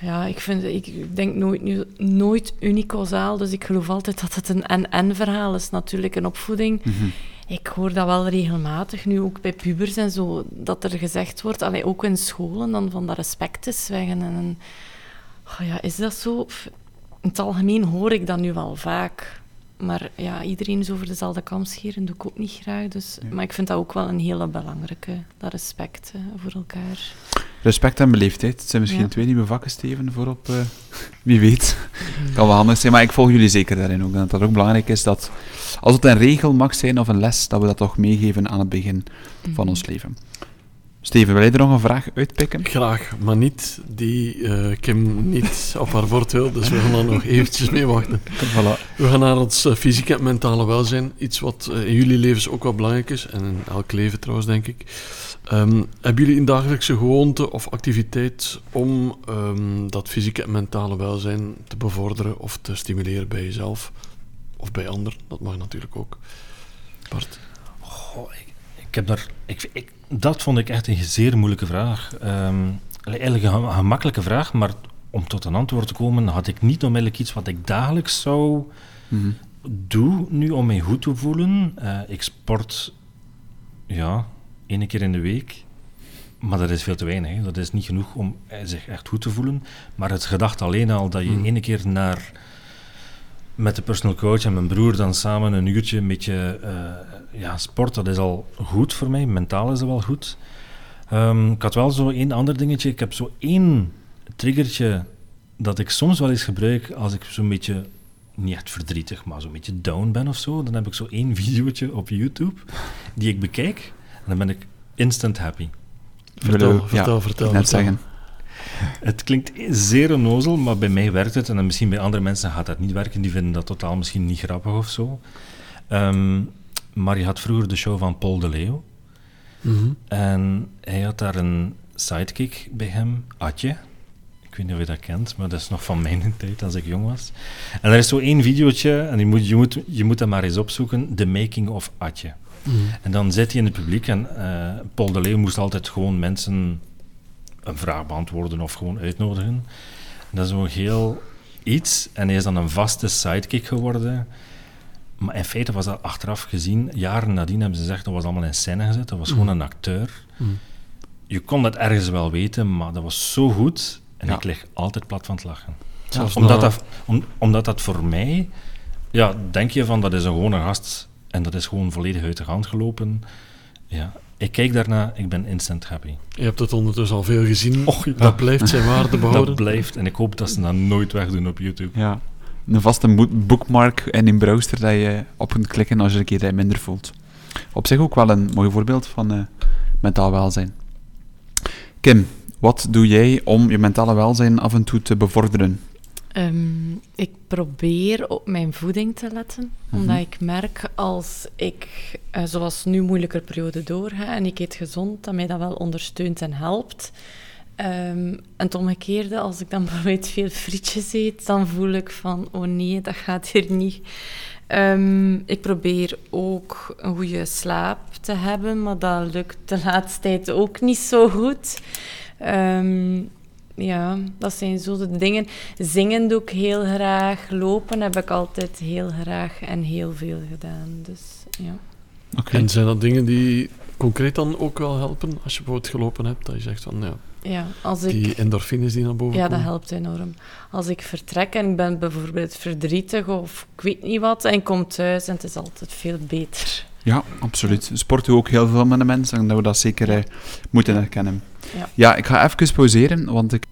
Ja, ik, vind, ik denk nooit, nu, nooit unicosaal, dus ik geloof altijd dat het een en-en verhaal is. Natuurlijk, een opvoeding. Mhm. Ik hoor dat wel regelmatig, nu ook bij pubers en zo, dat er gezegd wordt, allee, ook in scholen, dan van dat respect is weg. En, oh ja, is dat zo? In het algemeen hoor ik dat nu wel vaak. Maar ja, iedereen is over dezelfde kam scheren, doe ik ook niet graag. Dus, Maar ik vind dat ook wel een hele belangrijke, dat respect eh, voor elkaar. Respect en beleefdheid. Het zijn misschien Ja. twee nieuwe vakken, Steven, voorop. eh, wie weet. kan wel handig zijn, maar ik volg jullie zeker daarin ook. Dat het ook belangrijk is dat, als het een regel mag zijn of een les, dat we dat toch meegeven aan het begin van ons leven. Steven, wil je er nog een vraag uitpikken? Graag, maar niet die eh, Kim niet op haar bord wil, dus we gaan daar nog eventjes mee wachten. Voilà. We gaan naar ons eh, fysieke en mentale welzijn. Iets wat eh, in jullie levens ook wel belangrijk is, en in elk leven trouwens, denk ik. Ehm, hebben jullie een dagelijkse gewoonte of activiteit om ehm, dat fysieke en mentale welzijn te bevorderen of te stimuleren bij jezelf of bij anderen? Dat mag natuurlijk ook. Bart. Goh, ik, ik heb daar, ik, ik, dat vond ik echt een zeer moeilijke vraag. Ehm, eigenlijk een gem- gemakkelijke vraag, maar om tot een antwoord te komen had ik niet onmiddellijk iets wat ik dagelijks zou Mhm. doen nu om mij goed te voelen. Eh, ik sport, ja, één keer in de week. Maar dat is veel te weinig. Dat is niet genoeg om eh, zich echt goed te voelen. Maar het gedacht alleen al dat je Hmm. één keer naar met de personal coach en mijn broer dan samen een uurtje een beetje eh, ja, sport, dat is al goed voor mij. Mentaal is dat wel goed. Ehm, ik had wel zo één ander dingetje. Ik heb zo één triggertje dat ik soms wel eens gebruik als ik zo'n beetje, niet echt verdrietig, maar zo'n beetje down ben of zo. Dan heb ik zo één videootje op YouTube die ik bekijk en dan ben ik instant happy. Vertel, vertel, ja, vertel. ik net vertel. zeggen. Het klinkt zeer onnozel, maar bij mij werkt het. En dan misschien bij andere mensen gaat dat niet werken. Die vinden dat totaal misschien niet grappig of zo. Ehm, maar je had vroeger de show van Paul de Leeuw. Mhm. En hij had daar een sidekick bij hem, Atje. Ik weet niet of je dat kent, maar dat is nog van mijn tijd, als ik jong was. En er is zo één videootje, en je moet, je moet, je moet dat maar eens opzoeken, The Making of Atje. Mhm. En dan zit hij in het publiek en eh, Paul de Leeuw moest altijd gewoon mensen een vraag beantwoorden of gewoon uitnodigen. En dat is zo'n heel iets. En hij is dan een vaste sidekick geworden. Maar in feite was dat achteraf gezien, jaren nadien hebben ze gezegd dat was allemaal in scène gezet. Dat was gewoon een acteur. Mhm. Je kon dat ergens wel weten, maar dat was zo goed. En Ja. ik lig altijd plat van het lachen. Zelfs Omdat dat, om, omdat dat voor mij... Ja, denk je van, dat is een gewone gast en dat is gewoon volledig uit de hand gelopen. Ja, ik kijk daarna, ik ben instant happy. Je hebt het ondertussen al veel gezien. Och, ja. Dat blijft zijn waarde behouden. Dat blijft en ik hoop dat ze dat nooit wegdoen op YouTube. Ja. Een vaste bookmark in een browser dat je op kunt klikken als je een keer dat minder voelt. Op zich ook wel een mooi voorbeeld van eh, mentaal welzijn. Kim, wat doe jij om je mentale welzijn af en toe te bevorderen? Ehm, ik probeer op mijn voeding te letten, Mhm. omdat ik merk als ik, eh, zoals nu, moeilijke periode doorga en ik eet gezond, dat mij dat wel ondersteunt en helpt. Ehm, en het omgekeerde, als ik dan bijvoorbeeld veel frietjes eet, dan voel ik van, oh nee, dat gaat hier niet. Ehm, ik probeer ook een goede slaap te hebben, maar dat lukt de laatste tijd ook niet zo goed. Ehm, ja, dat zijn zo de dingen. Zingen doe ik heel graag. Lopen heb ik altijd heel graag en heel veel gedaan. Dus ja. Oké. En zijn dat dingen die concreet dan ook wel helpen? Als je bijvoorbeeld gelopen hebt, dat je zegt van ja, ja, als ik... die endorfines die naar boven Ja, dat komen. helpt enorm. Als ik vertrek en ik ben bijvoorbeeld verdrietig of ik weet niet wat, en ik kom thuis en het is altijd veel beter. Ja, absoluut. Sport doe ook heel veel met de mensen en dat we dat zeker eh, moeten herkennen. Ja. ik ga even pauzeren, want ik...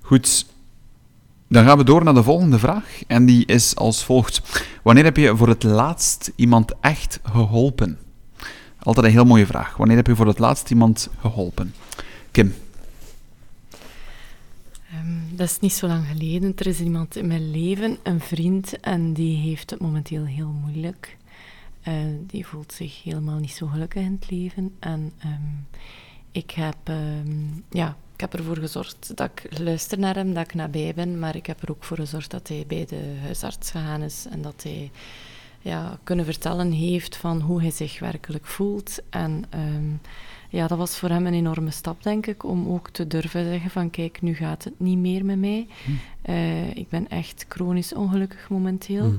Goed, dan gaan we door naar de volgende vraag. En die is als volgt. Wanneer heb je voor het laatst iemand echt geholpen? Altijd een heel mooie vraag. Wanneer heb je voor het laatst iemand geholpen? Kim. Ehm, dat is niet zo lang geleden. Er is iemand in mijn leven, een vriend, en die heeft het momenteel heel moeilijk. Eh, die voelt zich helemaal niet zo gelukkig in het leven. En ehm, ik heb, ehm, ja, ik heb ervoor gezorgd dat ik luister naar hem, dat ik nabij ben, maar ik heb er ook voor gezorgd dat hij bij de huisarts gegaan is en dat hij ja, kunnen vertellen heeft van hoe hij zich werkelijk voelt. En ehm, ja, dat was voor hem een enorme stap, denk ik, om ook te durven zeggen van kijk, nu gaat het niet meer met mij. Hm. Eh, ik ben echt chronisch ongelukkig momenteel. Hm.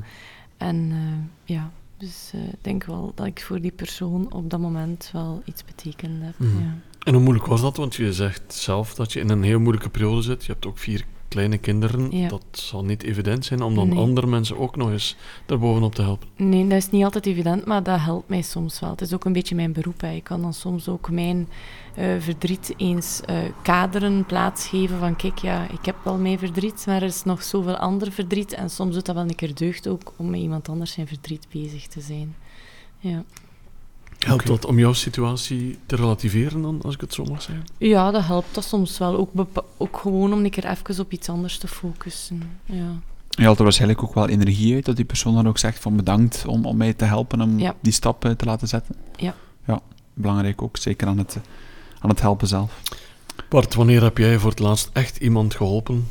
En eh, ja, dus eh, ik denk wel dat ik voor die persoon op dat moment wel iets betekend heb. Mhm. Ja. En hoe moeilijk was dat? Want je zegt zelf dat je in een heel moeilijke periode zit. Je hebt ook vier kleine kinderen. Ja. Dat zal niet evident zijn om dan Nee. andere mensen ook nog eens daarbovenop te helpen. Nee, dat is niet altijd evident, maar dat helpt mij soms wel. Het is ook een beetje mijn beroep. Hè. Ik kan dan soms ook mijn eh, verdriet eens eh, kaderen, plaatsgeven van kijk, ja, ik heb wel mijn verdriet, maar er is nog zoveel ander verdriet. En soms doet dat wel een keer deugd ook om met iemand anders zijn verdriet bezig te zijn. Ja. Helpt dat om jouw situatie te relativeren dan, als ik het zo mag zeggen? ja, dat helpt dat soms wel. Ook, gewoon om een keer even op iets anders te focussen. Ja. Je haalt er waarschijnlijk ook wel energie uit dat die persoon dan ook zegt van bedankt om, om mij te helpen om Ja. die stap eh, te laten zetten. Ja. Ja, belangrijk ook, zeker aan het, eh, aan het helpen zelf. Bart, wanneer heb jij voor het laatst echt iemand geholpen?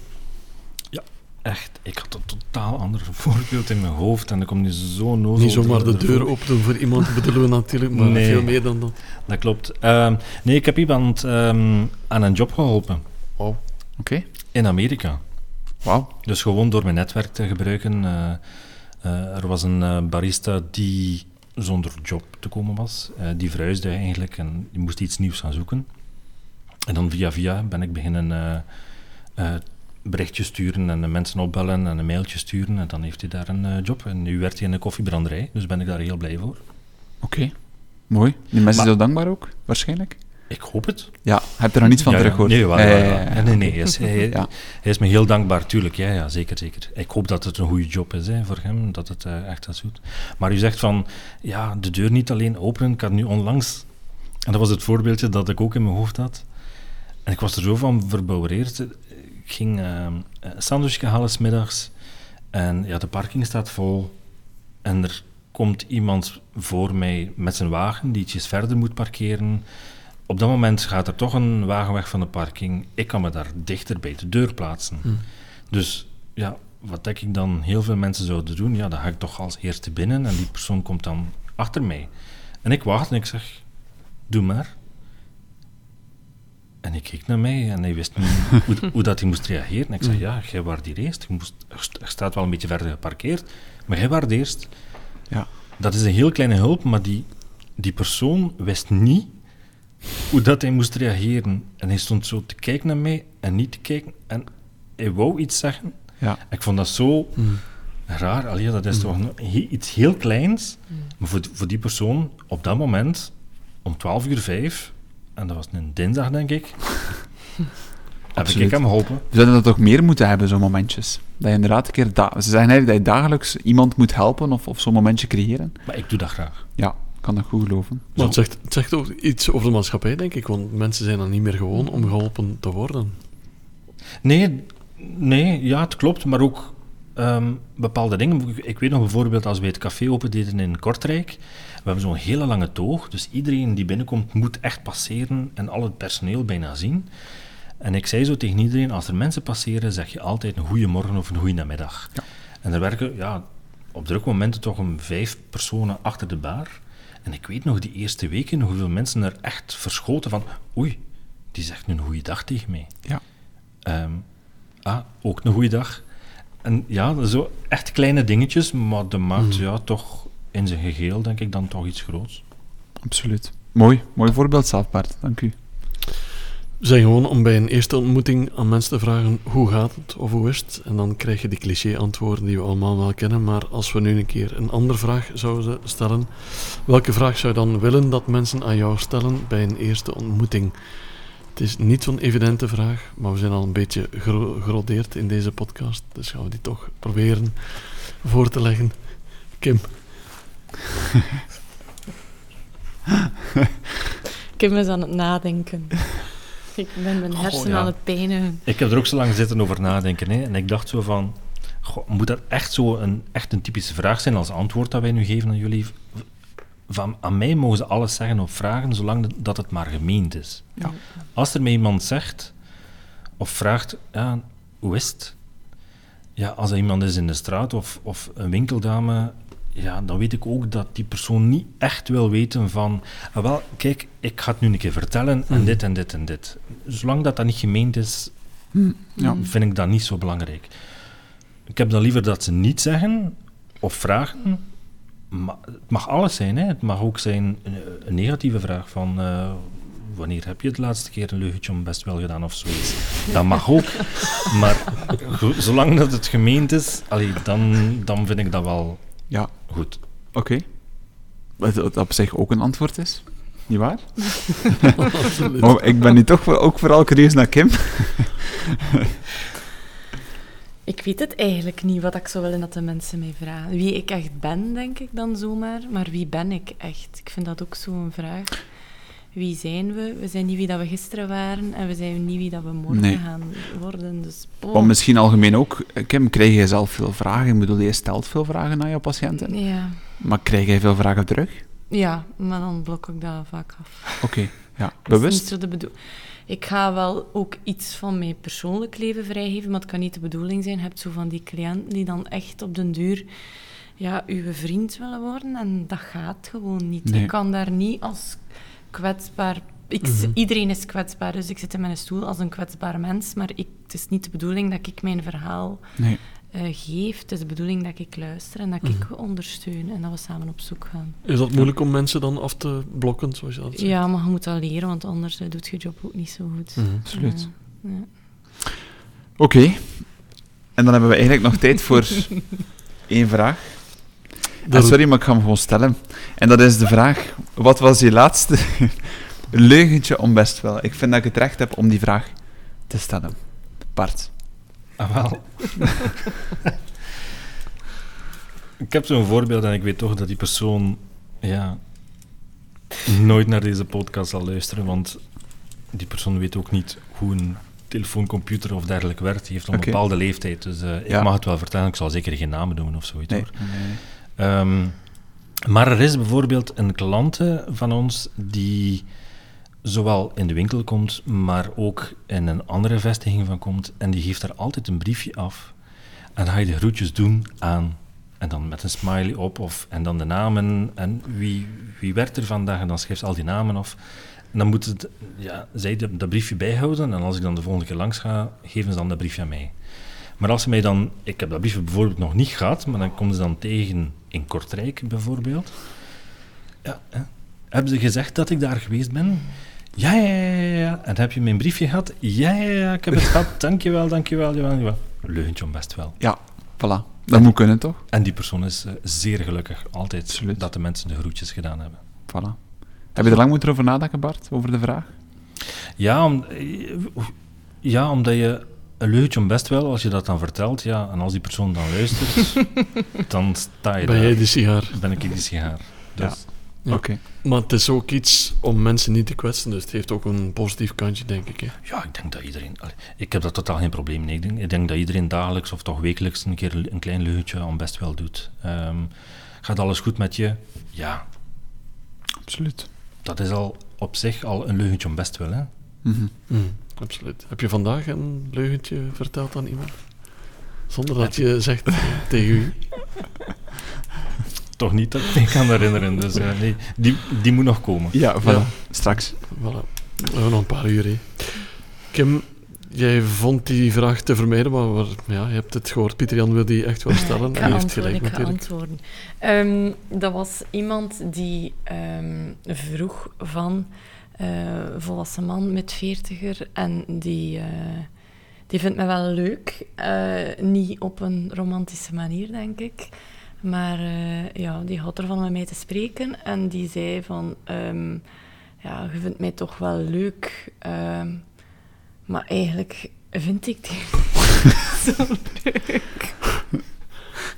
Echt, ik had een totaal ander voorbeeld in mijn hoofd en ik kom nu zo nozel... Niet zomaar de deur open doen voor iemand, bedoelen we natuurlijk, maar Nee. veel meer dan dat. Dat klopt. Ehm, nee, ik heb iemand ehm, aan een job geholpen Wauw. Oké, in Amerika. wauw. Dus gewoon door mijn netwerk te gebruiken. eh, eh, er was een eh, barista die zonder job te komen was. Eh, die verhuisde eigenlijk en die moest iets nieuws gaan zoeken. En dan via via ben ik beginnen berichtjes sturen en de mensen opbellen en een mailtje sturen. En dan heeft hij daar een eh, job. En nu werkt hij in een koffiebranderij, dus ben ik daar heel blij voor. Oké, mooi. Die mensen zijn heel dankbaar ook, waarschijnlijk. Ik hoop het. Ja, heb je er nog niets van Ja, teruggehoord? Nee, nee, nee. Hij is, hij, Ja. hij is me heel dankbaar, tuurlijk. Ja, ja, zeker, zeker. Ik hoop dat het een goede job is hè, voor hem, dat het eh, echt dat doet. Maar u zegt van, ja, de deur niet alleen openen. Ik had nu onlangs, en dat was het voorbeeldje dat ik ook in mijn hoofd had. En ik was er zo van verbouwereerd. Ik ging eh, een sandwichje halen 's middags. En ja, de parking staat vol. En er komt iemand voor mij met zijn wagen die ietsjes verder moet parkeren. Op dat moment gaat er toch een wagen weg van de parking. Ik kan me daar dichter bij de deur plaatsen. Hm. Dus ja, wat denk ik dan heel veel mensen zouden doen? Ja, dan ga ik toch als eerste binnen en die persoon komt dan achter mij. En ik wacht en ik zeg, doe maar. En hij keek naar mij en hij wist niet hoe, hoe dat hij moest reageren. En ik zei, ja, jij was hier eerst. Je, moest, je staat wel een beetje verder geparkeerd, maar jij was eerst. Ja. Dat is een heel kleine hulp, maar die, die persoon wist niet hoe dat hij moest reageren. En hij stond zo te kijken naar mij en niet te kijken. En hij wou iets zeggen. Ja. Ik vond dat zo Hm. raar. Allee, dat is toch een- he- iets heel kleins. Maar voor, voor die persoon, op dat moment, om 12 uur 5, en dat was een dinsdag, denk ik, heb Absoluut. ik hem geholpen. We zouden dat ook meer moeten hebben, zo'n momentjes. Dat je inderdaad een keer... Da ze zeggen eigenlijk dat je dagelijks iemand moet helpen of, of zo'n momentje creëren. Maar ik doe dat graag. Ja, ik kan dat goed geloven. Maar het zegt, het zegt ook iets over de maatschappij, denk ik, want mensen zijn dan niet meer gewoon om geholpen te worden. Nee, nee, ja, het klopt, maar ook ehm, bepaalde dingen. Ik- weet nog bijvoorbeeld als wij het café opendeden in Kortrijk. We hebben zo'n hele lange toog, dus iedereen die binnenkomt moet echt passeren en al het personeel bijna zien. En ik zei zo tegen iedereen, als er mensen passeren, zeg je altijd een goede morgen of een goede namiddag. Ja. En er werken ja, op drukke momenten toch een vijf personen achter de bar. En ik weet nog die eerste weken hoeveel mensen er echt verschoten van, oei, die zegt nu een goede dag tegen mij. Ja. Ehm, ah, ook een goede dag. En ja, zo echt kleine dingetjes, maar dat maakt Mhm. ja, toch in zijn geheel, denk ik, dan toch iets groots. Absoluut. Mooi. Mooi voorbeeld zelf, Bart. Dank u. We zijn gewoon om bij een eerste ontmoeting aan mensen te vragen hoe gaat het of hoe is het. En dan krijg je die cliché-antwoorden die we allemaal wel kennen. Maar als we nu een keer een andere vraag zouden stellen, welke vraag zou je dan willen dat mensen aan jou stellen bij een eerste ontmoeting? Het is niet zo'n evidente vraag, maar we zijn al een beetje gero- gerodeerd in deze podcast. Dus gaan we die toch proberen voor te leggen. Kim, Kim is aan het nadenken. Ik ben mijn ja. aan het pijnigen. Ik heb er ook zo lang zitten over nadenken. Hè, en ik dacht zo van, goh, moet dat echt zo een, echt een typische vraag zijn als antwoord dat wij nu geven aan jullie? Van, aan mij mogen ze alles zeggen of vragen, zolang dat het maar gemeend is. Ja. Als er mij iemand zegt of vraagt, ja, hoe is het? Ja, als er iemand is in de straat of, of een winkeldame, ja, dan weet ik ook dat die persoon niet echt wil weten van, ah, wel, kijk, ik ga het nu een keer vertellen en Mhm. dit en dit en dit. Zolang dat dat niet gemeend is, Ja. vind ik dat niet zo belangrijk. Ik heb dan liever dat ze niet zeggen of vragen. Het mag alles zijn. Hè. Het mag ook zijn een, een negatieve vraag van... eh, wanneer heb je het laatste keer een leugentje om best wel gedaan of zoiets. Dat mag ook. Maar zolang dat het gemeend is, allee, dan, dan vind ik dat wel Ja, goed. oké. Wat wat op zich ook een antwoord is. Niet waar? Oh, ik ben nu toch ook vooral curieus naar Kim. Ik weet het eigenlijk niet wat ik zou willen dat de mensen mij vragen. Wie ik echt ben, denk ik dan zomaar. Maar wie ben ik echt? Ik vind dat ook zo'n vraag. Wie zijn we? We zijn niet wie dat we gisteren waren en we zijn niet wie dat we morgen Nee. gaan worden. Dus, oh. Maar misschien algemeen ook, Kim, krijg jij zelf veel vragen? Ik bedoel, je stelt veel vragen aan jouw patiënten. Ja. Maar krijg jij veel vragen terug? ja, maar dan blok ik dat vaak af. Oké, ja. Dat is Bewust? niet zo de Ik ga wel ook iets van mijn persoonlijk leven vrijgeven, maar het kan niet de bedoeling zijn. Je hebt zo van die cliënten die dan echt op den duur ja, uw vriend willen worden en dat gaat gewoon niet. Nee. Ik kan daar niet als kwetsbaar... Ik, Mhm. Iedereen is kwetsbaar, dus ik zit in mijn stoel als een kwetsbaar mens, maar ik, het is niet de bedoeling dat ik mijn verhaal Nee. Eh, geef. Het is de bedoeling dat ik luister en dat ik ondersteun en dat we samen op zoek gaan. Is dat moeilijk om mensen dan af te blokken, zoals je dat zegt? Ja, maar je moet dat leren, want anders eh, doet je job ook niet zo goed. Mhm. Absoluut. Ja, ja. Oké. En dan hebben we eigenlijk nog tijd voor één vraag. Dat- sorry, maar ik ga hem gewoon stellen. En dat is de vraag, wat was je laatste leugentje om best wel? Ik vind dat ik het recht heb om die vraag te stellen. Bart. Ah, wel. ik heb zo'n voorbeeld en ik weet toch dat die persoon ja, nooit naar deze podcast zal luisteren, want die persoon weet ook niet hoe een telefooncomputer of dergelijke werkt. Die heeft al een bepaalde leeftijd, dus eh, ik Ja. mag het wel vertellen. Ik zal zeker geen namen doen of zoiets Nee. hoor. nee. Ehm, maar er is bijvoorbeeld een klant van ons die zowel in de winkel komt, maar ook in een andere vestiging van komt. En die geeft daar altijd een briefje af. En dan ga je de groetjes doen aan. En dan met een smiley op. Of, en dan de namen. En wie, wie werkt er vandaag? En dan schrijft ze al die namen af. En dan moet het, ja, zij dat briefje bijhouden. En als ik dan de volgende keer langs ga, geven ze dan dat briefje aan mij. Maar als ze mij dan... Ik heb dat briefje bijvoorbeeld nog niet gehad, maar dan komen ze dan tegen in Kortrijk bijvoorbeeld. Ja, hè. hebben ze gezegd dat ik daar geweest ben? Ja, ja, ja, ja. En heb je mijn briefje gehad? Ja, ja, ja, ik heb het gehad. Dankjewel, dankjewel, dankjewel. Leugentje om best wel. Ja, voilà. Dat moet kunnen, toch? En die persoon is eh, zeer gelukkig altijd Absoluut. dat de mensen de groetjes gedaan hebben. Voilà. Heb je er lang moeten over nadenken, Bart, over de vraag? Ja, om, ja omdat je een leugentje om best wel, als je dat dan vertelt, ja, en als die persoon dan luistert, dan sta je Ben daar. jij die sigaar? Ben ik die sigaar. Dus, Ja. Oké. Maar het is ook iets om mensen niet te kwetsen, dus het heeft ook een positief kantje, denk ik. Hè. Ja, ik denk dat iedereen... Ik heb daar totaal geen probleem mee. Ik denk, ik denk dat iedereen dagelijks of toch wekelijks een keer een klein leugentje om best wel doet. Ehm, gaat alles goed met je? Ja, Absoluut. dat is al op zich al een leugentje om best wel. Hè? Mhm. Mm, absoluut. Heb je vandaag een leugentje verteld aan iemand? Zonder dat je zegt tegen u. Toch niet dat ik me kan herinneren. Dus eh, nee, die, die moet nog komen. Ja, voilà. Ja. Straks. Voilà. We hebben nog een paar uur. Hè. Kim, jij vond die vraag te vermijden, maar we- ja, je hebt het gehoord. Pieter Jan wil die echt wel stellen. Ik en heeft gelijk ik ga natuurlijk. antwoorden. Ehm, dat was iemand die ehm, vroeg van eh volwassen man met veertiger en die, eh, die vindt me wel leuk. Eh, niet op een romantische manier, denk ik. Maar eh, ja, die had ervan met mij te spreken en die zei van... ehm, ja, je vindt mij toch wel leuk. ehm, maar eigenlijk vind ik die zo leuk.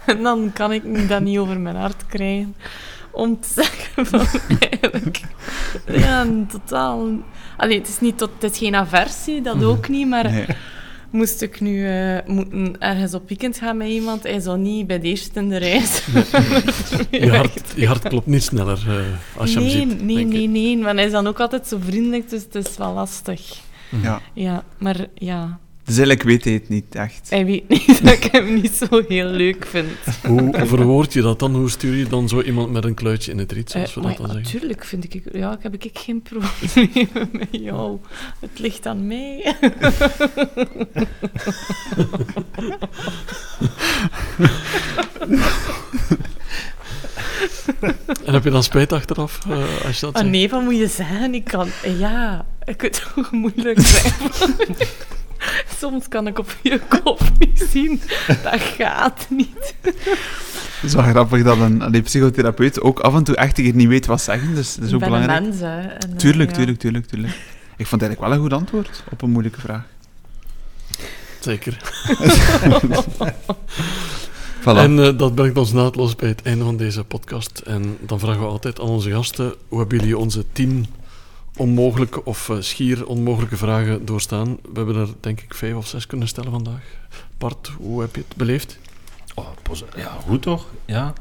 En dan kan ik dat niet over mijn hart krijgen. Om te zeggen van eigenlijk... Ja, totaal... Allee, het is, niet tot, het is geen aversie, dat Mhm. ook niet. Maar Nee. Moest ik nu eh, moeten ergens op weekend gaan met iemand, hij zou niet bij de eerste in de reis... Je hart, je hart klopt niet sneller eh, als je nee, hem ziet. nee, denk ik. nee, nee. Want hij is dan ook altijd zo vriendelijk, dus het is wel lastig. Ja. Ja, maar ja, Dus eigenlijk weet hij het niet echt. Hij weet niet dat ik hem niet zo heel leuk vind. Hoe verwoord je dat dan? Hoe stuur je dan zo iemand met een kluitje in het riet, zoals Eh, we maar dat dan zeggen? natuurlijk vind ik, ja, heb ik geen probleem met jou. Het ligt aan mij. En heb je dan spijt achteraf, eh, als je dat Ah, zegt? nee, wat moet je zeggen? Ik kan... Ja, ik het toch moeilijk zijn. Soms kan ik op je kop niet zien. Dat gaat niet. Het is wel grappig dat een, een psychotherapeut ook af en toe echt niet weet wat zeggen. Dus dat is ook ben belangrijk. een mens, hè. En, eh, Tuurlijk, ja. tuurlijk, tuurlijk, tuurlijk. Ik vond het eigenlijk wel een goed antwoord op een moeilijke vraag. Zeker. Voilà. En eh, dat brengt ons naadloos bij het einde van deze podcast. En dan vragen we altijd aan onze gasten, hoe hebben jullie onze tien onmogelijke of eh, schier onmogelijke vragen doorstaan? We hebben er denk ik vijf of zes kunnen stellen vandaag. Bart, hoe heb je het beleefd? Oh, ja, goed toch? Ja.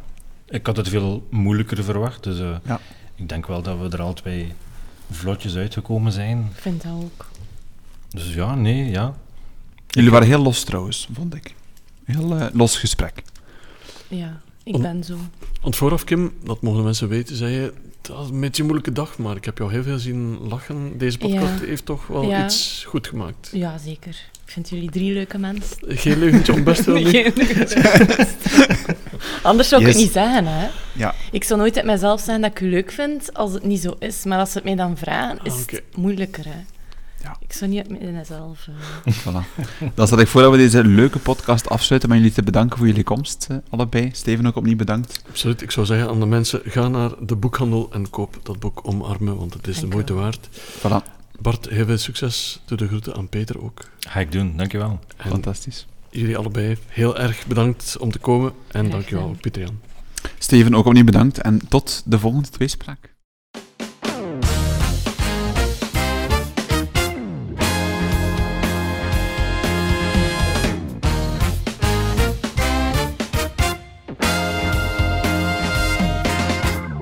Ik had het veel moeilijker verwacht, dus eh, Ja. ik denk wel dat we er al twee vlotjes uitgekomen zijn. Ik vind dat ook. Dus ja, nee, ja. Jullie waren heel los trouwens, vond ik. Heel eh, los gesprek. Ja, ik Om- ben zo. Want vooraf, Kim, dat mogen mensen weten, zei je, het was een beetje een moeilijke dag, maar ik heb jou heel veel zien lachen. Deze podcast Ja. heeft toch wel Ja. iets goed gemaakt. Ja, zeker. Ik vind jullie drie leuke mensen. Geen leugentje om best wel niet. Anders zou ik Yes. het niet zeggen, hè. Ja. Ik zou nooit uit mezelf zeggen dat ik u leuk vind als het niet zo is. Maar als ze het mij dan vragen, is Ah, het moeilijker, hè. Ja. Ik zou niet uit mezelf... eh, Voilà. Dan stel ik voor dat we deze leuke podcast afsluiten met jullie te bedanken voor jullie komst, eh, allebei. Steven ook opnieuw bedankt. Absoluut. Ik zou zeggen aan de mensen, ga naar de boekhandel en koop dat boek Omarmen, want het is de Dank moeite waard. Voilà, Bart, heel veel succes. Doe de groeten aan Peter ook. Ga ik doen, dankjewel. En fantastisch. jullie allebei heel erg bedankt om te komen. En dankjewel. Pieter Jan. Steven ook opnieuw bedankt en tot de volgende tweespraak.